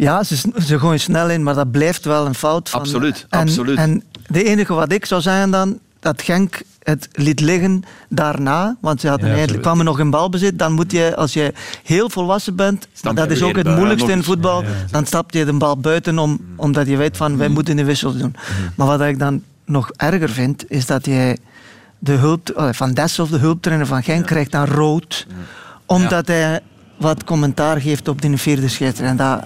Ja, ze, ze gooien snel in, maar dat blijft wel een fout. Van, Absoluut, en, absoluut. En de enige wat ik zou zeggen dan, dat Genk het liet liggen daarna, want ze hadden Ja, eigenlijk, kwamen nog in balbezit, dan moet je, als je heel volwassen bent, Stap dat je is ook het moeilijkste in voetbal, Ja, ja. dan stap je de bal buiten om, omdat je weet van, wij moeten de wissels doen. Maar wat ik dan nog erger vind, is dat jij de hulp, eh, Van Dessel, de hulptrainer van Genk, krijgt dan rood, omdat hij wat commentaar geeft op de vierde scheidsrechter. En dat,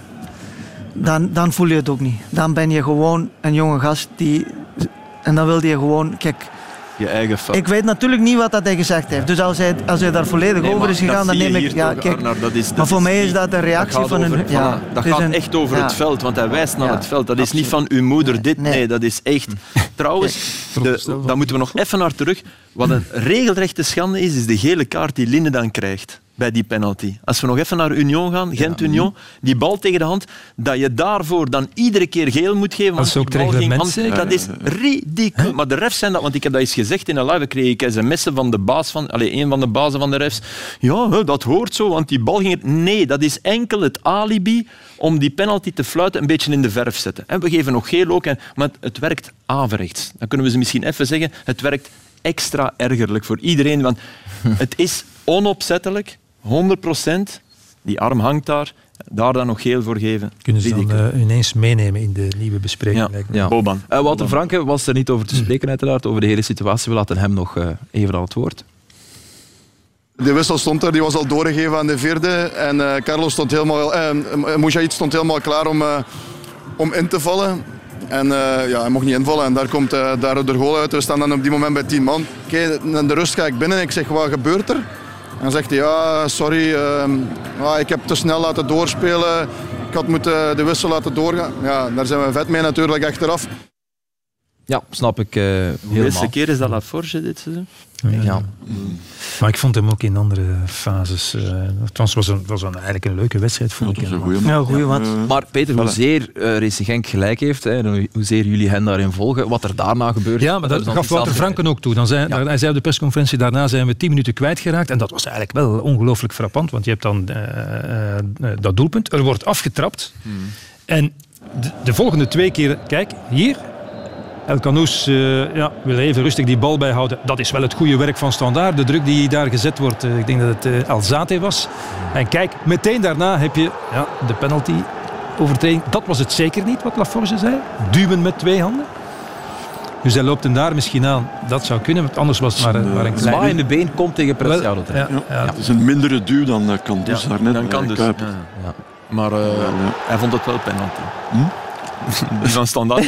dan, dan voel je het ook niet. Dan ben je gewoon een jonge gast die... En dan wil je gewoon... Kijk, je eigen fout. ik weet natuurlijk niet wat dat hij gezegd heeft. Dus als hij, als hij daar volledig Nee, over is gegaan, dan neem ik... Ja, toch, kijk, dat is- dat maar voor is mij is niet- dat een reactie van een... ja, dat gaat een- echt over ja. het veld, want hij wijst naar Ja, het veld. Dat is niet van uw moeder dit, Nee. nee, dat is echt... Trouwens, de, daar moeten we nog even naar terug. Wat een regelrechte schande is, is de gele kaart die Linde dan krijgt bij die penalty. Als we nog even naar Union gaan, Gent-Union, die bal tegen de hand, dat je daarvoor dan iedere keer geel moet geven. Dat is want ook die bal het ging reglement hand- Dat is ridicul. Maar de refs zijn dat, want ik heb dat eens gezegd in een live, ik kreeg sms'en van de baas van, allez, een van de bazen van de refs. Ja, dat hoort zo, want die bal ging... er- Nee, dat is enkel het alibi om die penalty te fluiten een beetje in de verf zetten. En we geven nog geel ook, en- maar het- het werkt averechts. Dan kunnen we ze misschien even zeggen, het werkt extra ergerlijk voor iedereen, want het is onopzettelijk, 100% Die arm hangt daar, daar dan nog geel voor geven. Kunnen ze dan eh, ineens meenemen in de nieuwe bespreking. Ja. lijkt me. Ja. Boban. Eh, Wouter Franke was er niet over te spreken, uiteraard, over de hele situatie. We laten hem nog eh, even aan het woord. De wissel stond er, die was al doorgegeven aan de vierde. En eh, Carlos stond helemaal, eh, Moujaïd stond helemaal klaar om, eh, om in te vallen. En eh, ja, hij mocht niet invallen en daar komt eh, daar de goal uit. We staan dan op die moment bij 10 man. Oké, in de rust ga ik binnen. Ik zeg, wat gebeurt er? Dan zegt hij, ja, sorry, eh, ja, ik heb te snel laten doorspelen. Ik had moeten de wissel laten doorgaan. Ja, daar zijn we vet mee natuurlijk achteraf. Ja, snap ik eh De helemaal. eerste keer is dat Laforge dit seizoen. Ja. Maar ik vond hem ook in andere fases. eh het was, een, was een, eigenlijk een leuke wedstrijd, vond ik. Dat is een Ja, goeie wat. Maar Peter, hoezeer uh, Racing Genk gelijk heeft, hè, en hoezeer jullie hen daarin volgen, wat er daarna gebeurt... Ja, maar dat gaf Wouter. Franken ook toe. Dan zei, Hij zei op de persconferentie, daarna zijn we tien minuten kwijtgeraakt. En dat was eigenlijk wel ongelooflijk frappant, want je hebt dan eh, eh, dat doelpunt. Er wordt afgetrapt. En de, de volgende twee keer, kijk, hier... El Canoes eh, ja, wil even rustig die bal bijhouden. Dat is wel het goede werk van Standaard. De druk die daar gezet wordt, eh, ik denk dat het eh Alzate was. En kijk, meteen daarna heb je ja, de penalty overtreding. Dat was het zeker niet, wat Laforge zei. Duwen met twee handen. Dus hij loopt hem daar misschien aan. Dat zou kunnen, want anders was het maar, een- maar een klein... Zwaaiende been komt tegen Preciado ja, terecht. ja. Het is een mindere duw dan uh, kan dus daarnet. dan kan bij dus. Kuip. Ja. Ja. Maar eh, hij vond het wel penalty. Die van standaard.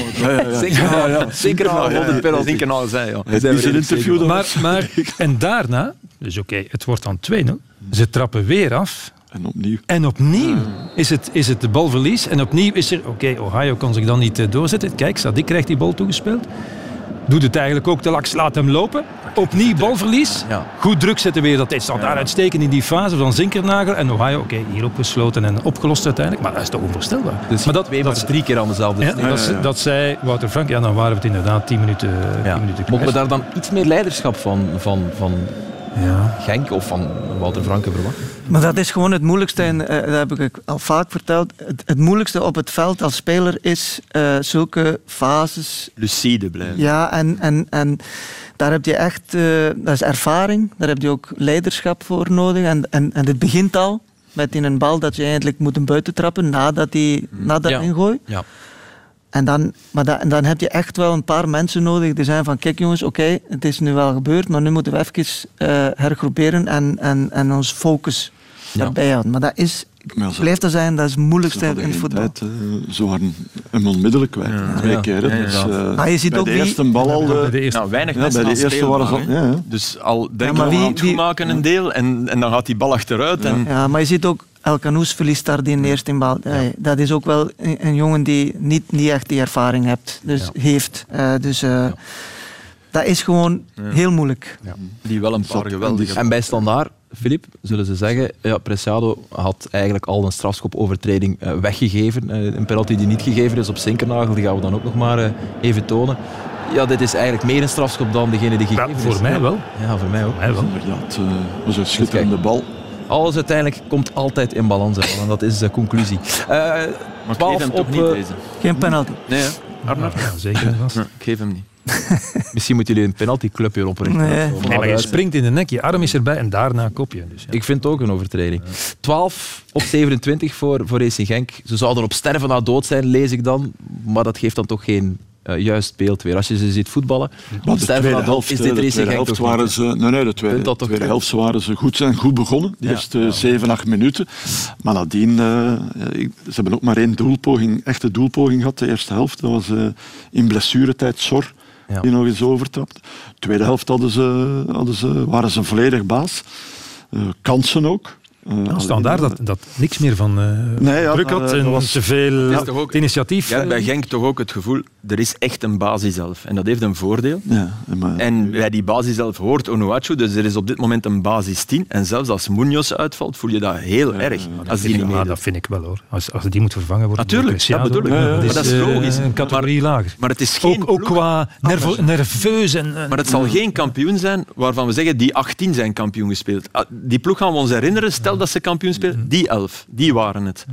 Zeker, zeker ja. penalty. Zeker na zei, ja. Hij is een interview dan Maar, maar, en daarna, dus oké, het wordt dan 2-0. Ze trappen weer af. En opnieuw. En opnieuw is het, is het de balverlies. En opnieuw is er, oké, Ohio kan zich dan niet eh, doorzetten. Kijk, Sadik krijgt die bal toegespeeld. Doet het eigenlijk ook te laks, laat hem lopen. Opnieuw balverlies. Ja. Goed druk zetten weer. Dat dan daar uitstekend in die fase van Zinkernagel. En Ohio, oké, hier opgesloten en opgelost uiteindelijk. Maar dat is toch onvoorstelbaar. Dus maar dat, twee, dat, maar drie keer aan dezelfde ja, dat, dat zei Wouter Frank. Ja, dan waren we het inderdaad 10 minuten, tien Ja. minuten Mogen we daar dan iets meer leiderschap van, van, van Ja. Genk of van Wouter Franke verwachten? Maar dat is gewoon het moeilijkste, en eh, dat heb ik al vaak verteld. Het, het moeilijkste op het veld als speler is eh, zulke fases. Lucide blijven. Ja, en, en, en daar heb je echt, eh, dat is ervaring, daar heb je ook leiderschap voor nodig. En, en, en het begint al met in een bal dat je eigenlijk moet buiten trappen nadat hij nadat Ja. ingooit. Ja. En dan, maar da- en dan heb je echt wel een paar mensen nodig die zijn van kijk jongens, oké, het is nu wel gebeurd, maar nu moeten we even eh, hergroeperen en, en, en ons focus Ja. Maar dat is, blijft er zijn, dat is het moeilijkste in het voetbal. tijd. eh, ze waren hem onmiddellijk kwijt. Twee Ja. keer. hè. Ja, Dus, eh, Maar je ziet bij ook de wie- eerste bal al... Bij de eerste. Nou, weinig Ja, mensen bij de eerste waren ze- hè. ja, ja. Dus al denk maar je wie- aan het wie- goed maken een deel en, en dan gaat die bal achteruit. En, Ja, maar je ziet ook El Canoes verliest daar die eerste in bal. Eh, Dat is ook wel een, een jongen die niet, niet echt die ervaring hebt, dus heeft. Eh, dus eh, dat is gewoon heel moeilijk. Die wel een paar geweldige... En bij Standaard, Filip, zullen ze zeggen, ja, Preciado had eigenlijk al een strafschopovertreding eh, weggegeven. Eh, een penalty die niet gegeven is op Sinkernagel, die gaan we dan ook nog maar eh, even tonen. Ja, dit is eigenlijk meer een strafschop dan degene die gegeven is. voor mij wel. Ja, voor mij ook. Mij wel. Ja, het eh, was een schitterende bal. Alles uiteindelijk komt altijd in balans. En dat is de conclusie. Eh Maar ik 12 geef hem toch op, niet deze. Geen penalty. Nee? Arnold? Ja, zeker. ik geef hem niet. (laughs) Misschien moeten jullie een penaltyclubje oprichten. Nee. of zo. Nee, maar je springt in de nek, je arm is erbij en daarna kop je. Dus, ja. Ik vind het ook een overtreding. 12 op 27 voor, voor Racing Genk. Ze zouden op sterven na dood zijn, lees ik dan. Maar dat geeft dan toch geen eh, juist beeld weer. Als je ze ziet voetballen, Maar op de sterven tweede na dood helft, is eh, dit Racing tweede Genk helft toch waren ze, nee, nee, de tweede, Punt dat toch tweede terug? helft waren ze goed, zijn goed begonnen. De Ja. eerste 7, 8 minuten. Maar nadien, eh, ze hebben ook maar één doelpoging, echte doelpoging gehad, de eerste helft. Dat was eh, in blessuretijd Sor, Ja. die nog eens overtrapt. De tweede helft hadden ze, hadden ze, waren ze volledig baas. Eh, kansen ook. Nou, standaard dat, dat niks meer van eh Nee, ja, druk had eh, en dat was- te veel is ook- initiatief. Ja, bij Genk toch ook het gevoel, er is echt een basis zelf. En dat heeft een voordeel. Ja, maar, En bij die basis zelf hoort Onuachu, dus er is op dit moment een basis 10. En zelfs als Munoz uitvalt, voel je dat heel erg. Als die niet Ja, dat vind ik wel hoor. Als, als die moet vervangen worden. Natuurlijk, dat bedoel ik. ja, Maar dat is eh, logisch. Een categorie lager. Maar het is geen Ook, qua nervo- nerveus en... en- Maar het zal geen kampioen zijn waarvan we zeggen die 18 zijn kampioen gespeeld. Ah, Die ploeg gaan we ons herinneren, stel dat ze kampioen spelen, die 11, die waren het.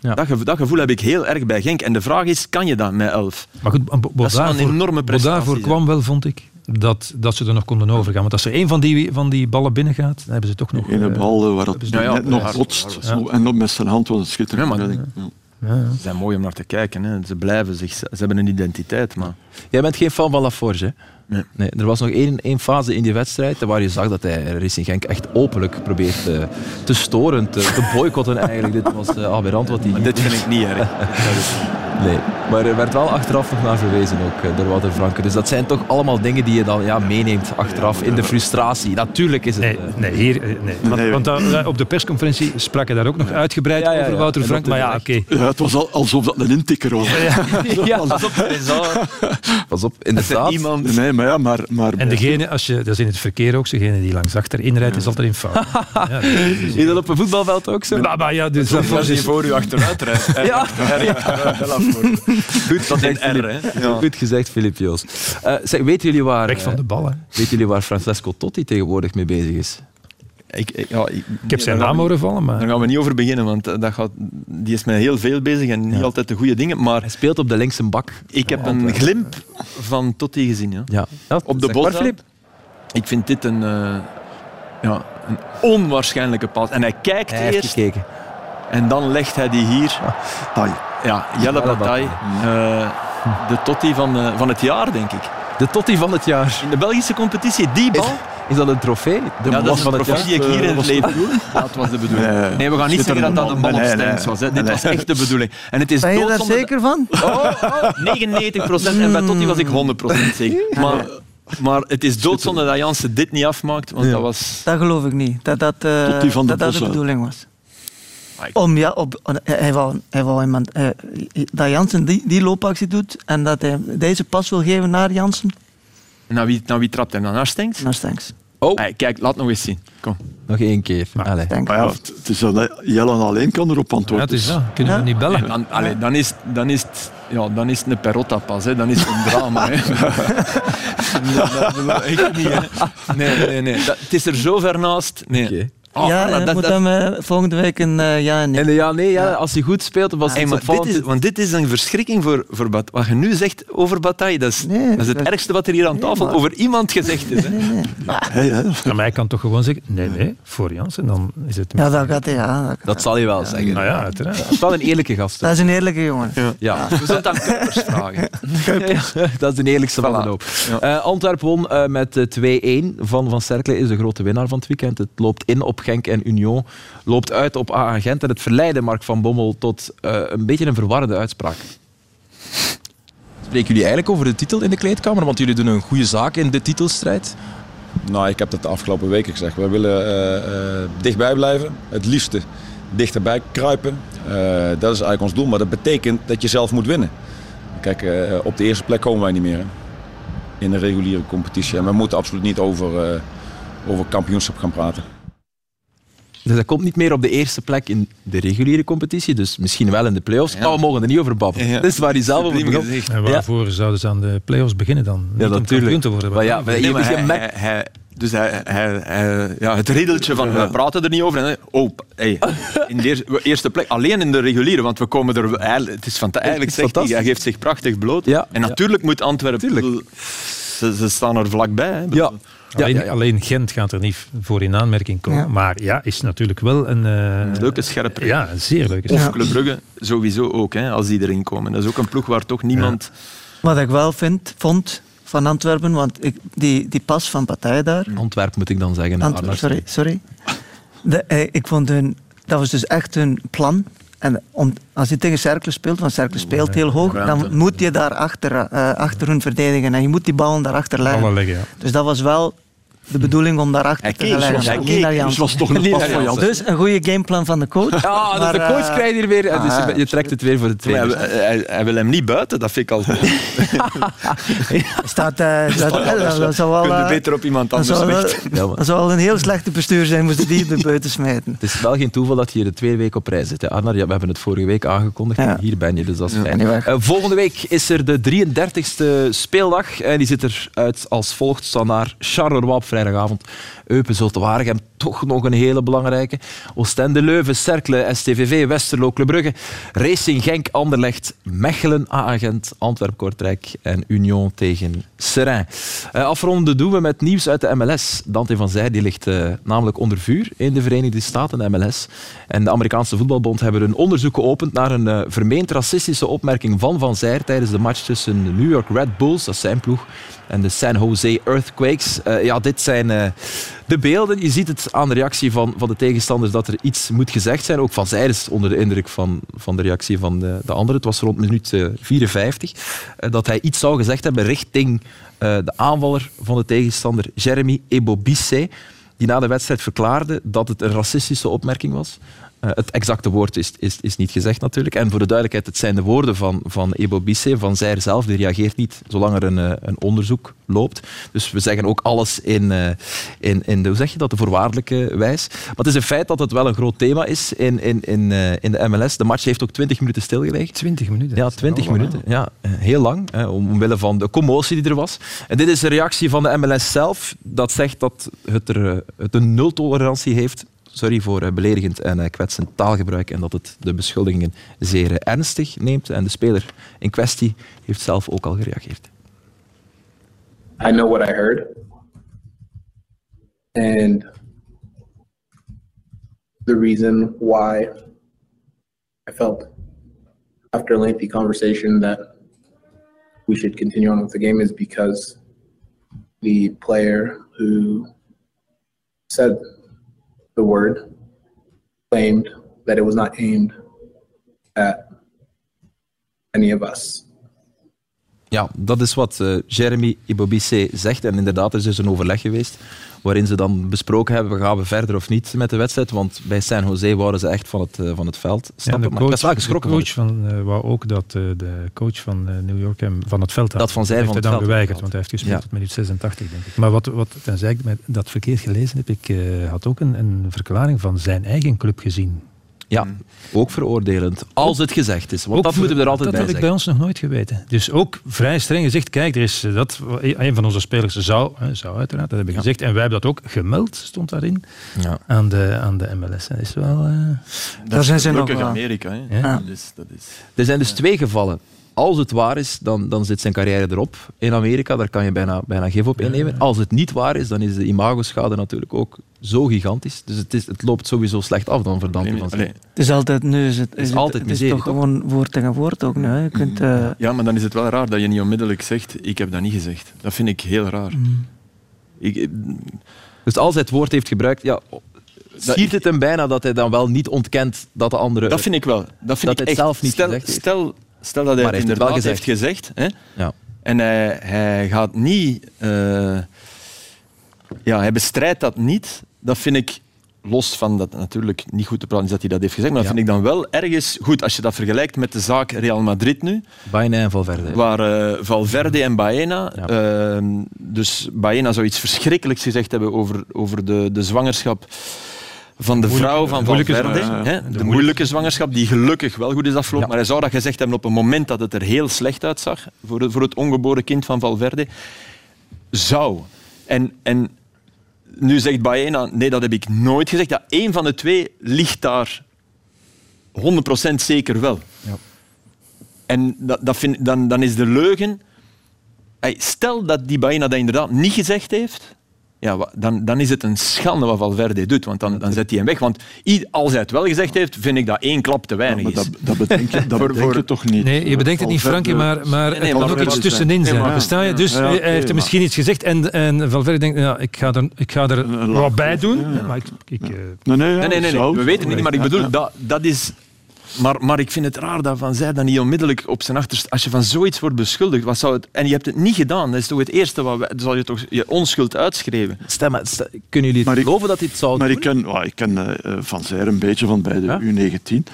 Ja. Dat, gevo- dat gevoel heb ik heel erg bij Genk. En de vraag is, kan je dat met 11? Maar goed, Bo- Bo- Dat een daarvoor- enorme Bo- prestatie daarvoor kwam wel, vond ik, dat, dat ze er nog konden overgaan. Want als er één van die, van die ballen binnengaat, dan hebben ze toch nog... ene eh, bal eh, waar het Ja, ja, net nog botst. En op met zijn hand was het schitterend. Ja, maar- redding. Ja. ja, ja. Ze zijn mooi om naar te kijken. Hè. Ze blijven zich, ze hebben een identiteit. Maar Jij bent geen fan van Laforge, hè? Nee. Nee, er was nog één, één fase in die wedstrijd waar je zag dat hij Racing Genk echt openlijk probeert te, te storen, te, te boycotten eigenlijk. Dit was eh, aberrant wat hij... dit vind ik niet erg. (laughs) Nee, maar er werd wel achteraf nog naar verwezen ook eh, door Wouter Franke. Dus dat zijn toch allemaal dingen die je dan ja, meeneemt achteraf in de frustratie. Natuurlijk is het... Nee, eh, nee, hier, eh, nee. Want, Nee. want daar- op de persconferentie sprak hij daar ook nog uitgebreid Ja, ja, ja. over Wouter Frank. Maar ja, oké. Ja, het was al, alsof dat een intikker was. (laughs) (laughs) ja, pas op, Pas op, inderdaad. Iemand Nee, maar ja, maar... maar En degene, als je, dat is in het verkeer ook, degene die langs achterin rijdt, is altijd in fout. (laughs) Ja, dat is- Is dat op een voetbalveld ook zo? Maar, maar ja, dus dat was dus, voor u achteruit rijdt. (laughs) Ja. Goed, dat in R, hè. Goed gezegd, Filip Joos. Eh, zeg, weten jullie waar... weg van de eh, bal. Hè. Weten jullie waar Francesco Totti tegenwoordig mee bezig is? Ik, ik, ja, ik, Ik heb zijn naam we- horen vallen, maar... Daar gaan we niet over beginnen, want eh, dat gaat, die is met heel veel bezig en niet altijd de goede dingen. Maar Hij speelt op de linkse bak. ik heb een glimp van Totti gezien. Ja. Ja. Ja, Op de. Filip. Ik vind dit een, eh, ja, een onwaarschijnlijke pas. En hij kijkt Hij heeft eerst gekeken. en dan legt hij die hier. Tai. Ja, Jelle Bataille. eh, de Totti van, eh, van het jaar, denk ik. De Totti van het jaar. In de Belgische competitie, die bal. Is dat een trofee? De ja, dat is een professie die ik hier in het leven doe. Dat was de bedoeling. Nee, Nee, we gaan niet zeggen dat dat een man op nee, nee. Stengs was. Hè. Dit was echt de bedoeling. En het is Ben je daar zeker van? Oh, oh, 99 procent. En bij Totti was ik 100% zeker. Maar, maar het is doodzonde dat Jansen dit niet afmaakt, want dat was... Dat geloof ik niet. Dat dat, eh, Tot de dat, dat de bedoeling was. Om, ja, op, hij, wou, hij wou iemand, eh, dat Jansen die, die loopactie doet en dat hij deze pas wil geven naar Jansen, Naar wie, naar wie trapt hij dan? Naar Stengs? naar Stenks. Oh, Hey, kijk, laat nog eens zien. Kom. nog één keer. Allee. Stenks. Maar ja, het het is dat Jelle alleen kan erop Ja, antwoorden. het is dat. Kunnen we Ja. niet bellen? Dan, allee, dan, is, dan, is het, ja, dan is het een Perotta-pas. hè. Dan is het een drama. Hè. (laughs) dat, dat, dat- echt niet. Hè. Nee, nee, nee. Dat, het is er zo ver naast. Nee. Oké. Oh, ja, Anna, hij dat- moet dat- hem eh, volgende week een eh, ja en nee. En ja, nee, ja, als hij goed speelt, was Hey, het maar dit is, want dit is een verschrikking voor, voor Bat- wat je nu zegt over Bataille. Dat is, Nee, dat is het ergste wat er hier aan tafel maar- over iemand gezegd is. Hè. Nee, nee. Hey. Ja, maar hij kan toch gewoon zeggen, nee, nee, voor Jansen, dan is het... Ja, dat gaat hij. Ja, dat, Dat zal hij wel zeggen. Nou ja, uiteraard. Dat is wel een eerlijke gast. hè. dat is een eerlijke jongen. Ja. We zullen het aan Kuipers vragen. Dat is de eerlijkste van de loop. Eh, Antwerp won eh, met eh, 2-1 van Van Cercle, is de grote winnaar van het weekend. Het loopt in op Genk en Union, loopt uit op AA Gent en het verleidde Mark van Bommel tot eh, een beetje een verwarrende uitspraak. Spreken jullie eigenlijk over de titel in de kleedkamer? Want jullie doen een goede zaak in de titelstrijd. Nou, ik heb dat de afgelopen weken gezegd. We willen eh, eh, dichtbij blijven. Het liefste dichterbij kruipen. Eh, dat is eigenlijk ons doel, maar dat betekent dat je zelf moet winnen. Kijk, op de eerste plek komen wij niet meer hè, in de reguliere competitie. En we moeten absoluut niet over, eh, over kampioenschap gaan praten. Dus hij komt niet meer op de eerste plek in de reguliere competitie, dus misschien wel in de play-offs. Maar we mogen er niet over babbelen. Dat is waar hij zelf over begon. En waarvoor zouden ze aan de play-offs beginnen dan? Niet om natuurlijk. te worden. Maar ja, maar Nee, maar je- je hij- hij- hij- dus hij, hij, hij- ja, het riddeltje van we praten er niet over. En, oh, hey, (laughs) in de eerste, plek, alleen in de reguliere, want we komen er. Het is van, eigenlijk zegt hij, hij geeft zich prachtig bloot. Ja, en natuurlijk moet Antwerpen. Ze, ze staan er vlakbij. Hè. Ja. Alleen, alleen Gent gaat er niet voor in aanmerking komen. Ja. Maar ja, is natuurlijk wel een... eh, leuke scherpe. Ja, een zeer leuke Of scherpe. Club Brugge sowieso ook, hè, als die erin komen. Dat is ook een ploeg waar toch niemand. Wat ik wel vind, vond van Antwerpen, want ik, die, die pas van Partij daar. Antwerp moet ik dan zeggen. Ant- Arnaud. sorry, sorry. De, eh, ik vond hun, dat was dus echt hun plan. En om, als je tegen Cercle speelt, want Cercle speelt heel hoog, dan moet je daar achter, eh, achter hun verdedigen. En je moet die ballen daarachter leggen. Ballen leggen, ja. Dus dat was wel de bedoeling om daarachter te leggen. dus hij Niet keek, naar dus Jansen. was toch pas naar van Jansen. Jansen. Dus een goede gameplan van de coach. Ja, dus Maar, de coach eh, krijgt hier weer. Dus ah, je trekt het weer voor de tweede. hij, hij- hij wil hem niet buiten, dat vind ik al. Staat, (laughs) eh, dat, dat, dat zou wel, Kun je eh, beter op iemand dat anders richten. Dat zou wel een heel slechte bestuur zijn, moesten die de buiten smijten. Het is wel geen toeval dat je hier de tweede week op reis zit. Hè, Arnar, ja, we hebben het vorige week aangekondigd. Ja. Hier ben je, dus dat is Ja, fijn. Eh, volgende week is er de 33e speeldag. En die zit eruit als volgt. Standaard Charleroi op vrijdagavond. Eupen Zulte Waregem, toch nog een hele belangrijke. Oostende Leuven, Cercle, STVV, Westerlo, Club Brugge. Racing Genk, Anderlecht, Mechelen, A-agent, Antwerp, Kortrijk en Union tegen Seraing. Eh, afronden doen we met nieuws uit de MLS. Dante van Zijr die ligt eh, namelijk onder vuur in de Verenigde Staten, de MLS. En de Amerikaanse Voetbalbond hebben een onderzoek geopend naar een eh, vermeend racistische opmerking van Van Zijr tijdens de match tussen de New York Red Bulls, dat is zijn ploeg, en de San Jose Earthquakes. Ja, dit zijn de beelden. Je ziet het aan de reactie van, van de tegenstanders dat er iets moet gezegd zijn. Ook Van Zijr is onder de indruk van, van de reactie van de, de anderen. Het was rond minuut eh, 54 eh, dat hij iets zou gezegd hebben richting eh, de aanvaller van de tegenstander, Jeremy Ebobisse, die na de wedstrijd verklaarde dat het een racistische opmerking was. Eh, het exacte woord is, is, is niet gezegd natuurlijk. En voor de duidelijkheid, het zijn de woorden van, van Ebo Bisse, van Zijr zelf. Die reageert niet zolang er een, eh, een onderzoek loopt. Dus we zeggen ook alles in, eh, in, in de, hoe zeg je dat, de voorwaardelijke wijs. Maar het is een feit dat het wel een groot thema is in, in, in, in de MLS. De match heeft ook 20 minuten stilgelegen. 20 minuten? Ja, 20 Oh, wauw. minuten. Ja, heel lang, om- omwille van de commotie die er was. En dit is de reactie van de MLS zelf, dat zegt dat het, er, het een nultolerantie heeft sorry voor eh, beledigend en eh, kwetsend taalgebruik en dat het de beschuldigingen zeer eh, ernstig neemt. En de speler in kwestie heeft zelf ook al gereageerd. I know what I heard. And the reason why I felt after a lengthy conversation that we should continue on with the game is because the player who said the word claimed that it was not aimed at any of us. Ja, dat is wat eh, Jeremy Ibobisse zegt. En inderdaad, er is dus een overleg geweest waarin ze dan besproken hebben, gaan we verder of niet met de wedstrijd. Want bij San Jose wouden ze echt van het, eh, van het veld Ja, stappen. de maar ik was wel coach, de geschrokken van coach van, eh, wou ook dat eh, de coach van eh, New York hem van het veld had. Dat Van heeft van hij het dan veld geweigerd, want hij heeft gespeeld Ja. tot minuut 86, denk ik. Maar wat, wat tenzij ik met dat verkeerd gelezen heb, ik eh, had ook een, een verklaring van zijn eigen club gezien. Ja, ook veroordelend. Als het gezegd is. Want Ook dat moeten we er altijd dat bij heb ik zeggen. bij ons nog nooit geweten. Dus ook vrij streng gezegd, kijk, er is eh, dat, een van onze spelers zou, hè, zou uiteraard, dat heb ik gezegd. En wij hebben dat ook gemeld, stond daarin, Ja. aan, de, aan de MLS. Dat is wel... eh, Daar zijn ze nog. Amerika. Hè. Ja. Dat is, dat is... Er zijn dus twee gevallen. Als het waar is, dan, dan zit zijn carrière erop in Amerika. Daar kan je bijna, bijna gif op innemen. Als het niet waar is, dan is de imagoschade natuurlijk ook zo gigantisch. Dus het, is, het loopt sowieso slecht af dan voor Dante van Het is altijd nu. Is het, is het, altijd het is miserie, toch toch? gewoon woord tegen woord ook. nu. Je kunt, eh, Ja, maar dan is het wel raar dat je niet onmiddellijk zegt, ik heb dat niet gezegd. Dat vind ik heel raar. Mm. Ik, ik- Dus als hij het woord heeft gebruikt, ja, schiet het hem bijna dat hij dan wel niet ontkent dat de andere... dat vind ik wel. Dat, vind Dat ik hij het echt. zelf niet stel, gezegd heeft. Stel, stel dat hij Maar het hij heeft inderdaad heeft gezegd. hè, Ja. en hij, hij gaat niet... eh, ja, hij bestrijdt dat niet. Dat vind ik los van dat natuurlijk niet goed te praten is dat hij dat heeft gezegd, maar dat vind ik dan wel ergens goed als je dat vergelijkt met de zaak Real Madrid nu. Baena en Valverde. Waar eh, Valverde en Baena, eh, dus Baena zou iets verschrikkelijks gezegd hebben over, over de, de zwangerschap van de vrouw van Valverde. hè, Ja, de de moeilijke zwangerschap, die gelukkig wel goed is afgelopen. Maar hij zou dat gezegd hebben op een moment dat het er heel slecht uitzag voor, het- voor het ongeboren kind van Valverde. Zou. En, en nu zegt Baena, nee, dat heb ik nooit gezegd. Ja, één van de twee ligt daar 100% zeker wel. En dat, dat vind, dan, dan is de leugen... Stel dat die Baena dat inderdaad niet gezegd heeft, ja, dan, dan is het een schande wat Valverde doet, want dan, dan zet hij hem weg. Want als hij het wel gezegd heeft, vind ik dat één klap te weinig is. dat- dat bedenk je- (laughs) dat bedenk je toch niet? Nee, je bedenkt het niet, Frankie, maar, maar Nee, nee, het kan maar ook iets tussenin nee, zijn. je? Dus Ja, hij heeft er misschien iets gezegd en, en Valverde denkt, ja, ik ga er, ik ga er wat bij doen. Maar ik, ik, eh, Nee, nee, ja, Nee, nee, nee, nee, zou- we weten het niet, maar ik Ja, bedoel, ja. dat, dat is... Maar, maar ik vind het raar dat Van Zij dan niet onmiddellijk op zijn achterste... Als je van zoiets wordt beschuldigd, wat zou het... En je hebt het niet gedaan, dat is toch het eerste wat... wij- zal je toch je onschuld uitschreven? Stem, maar kunnen jullie het geloven dat hij het zou Maar doen? ik ken, ik ken eh, eh, Van Zijr een beetje van bij de U19.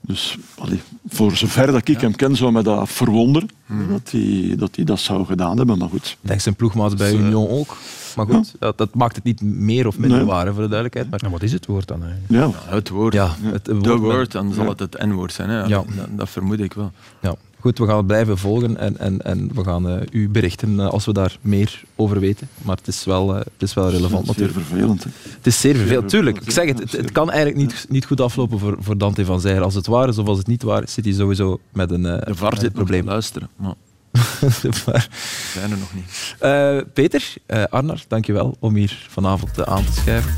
Dus allee, voor zover dat ik hem ken, zou me dat verwonderen dat, hij, dat hij dat zou gedaan hebben. Maar goed. Denk zijn ploegmaat bij Dus, eh, Union ook. Maar goed, dat, dat maakt het niet meer of minder Nee. waar, voor de duidelijkheid. Maar... nou, wat is het woord dan eigenlijk? Ja. Het woord. Ja, het De woord- woord, dan zal Ja. het het N-woord zijn. Hè? Ja. Dat, dat vermoed ik wel. Ja. Goed, we gaan het blijven volgen en, en, en we gaan eh, u berichten eh, als we daar meer over weten. Maar het is wel, eh, het is wel relevant Zeer natuurlijk. vervelend. Hè. Het is zeer vervelend, tuurlijk. Ik zeg het, het, het kan eigenlijk niet, niet goed aflopen voor, voor Dante van Zijr. Als het waar is of als het niet waar is, zit hij sowieso met een, De VAR zit probleem. luisteren. Maar (laughs) VAR. zijn er nog niet. Peter, Arnar, dankjewel om hier vanavond aan te schuiven.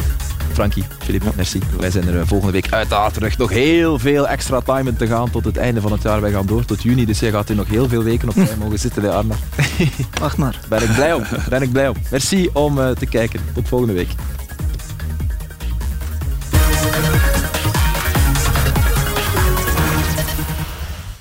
Frankie, Filip, merci. Wij zijn er eh, volgende week uiteraard terug. Nog heel veel extra time te gaan tot het einde van het jaar. Wij gaan door tot juni, dus jij gaat hier nog heel veel weken op rij mogen zitten, hè, Arnar. (laughs) Wacht maar. Ben ik blij om. Ben ik blij om. Merci om eh, te kijken. Tot volgende week.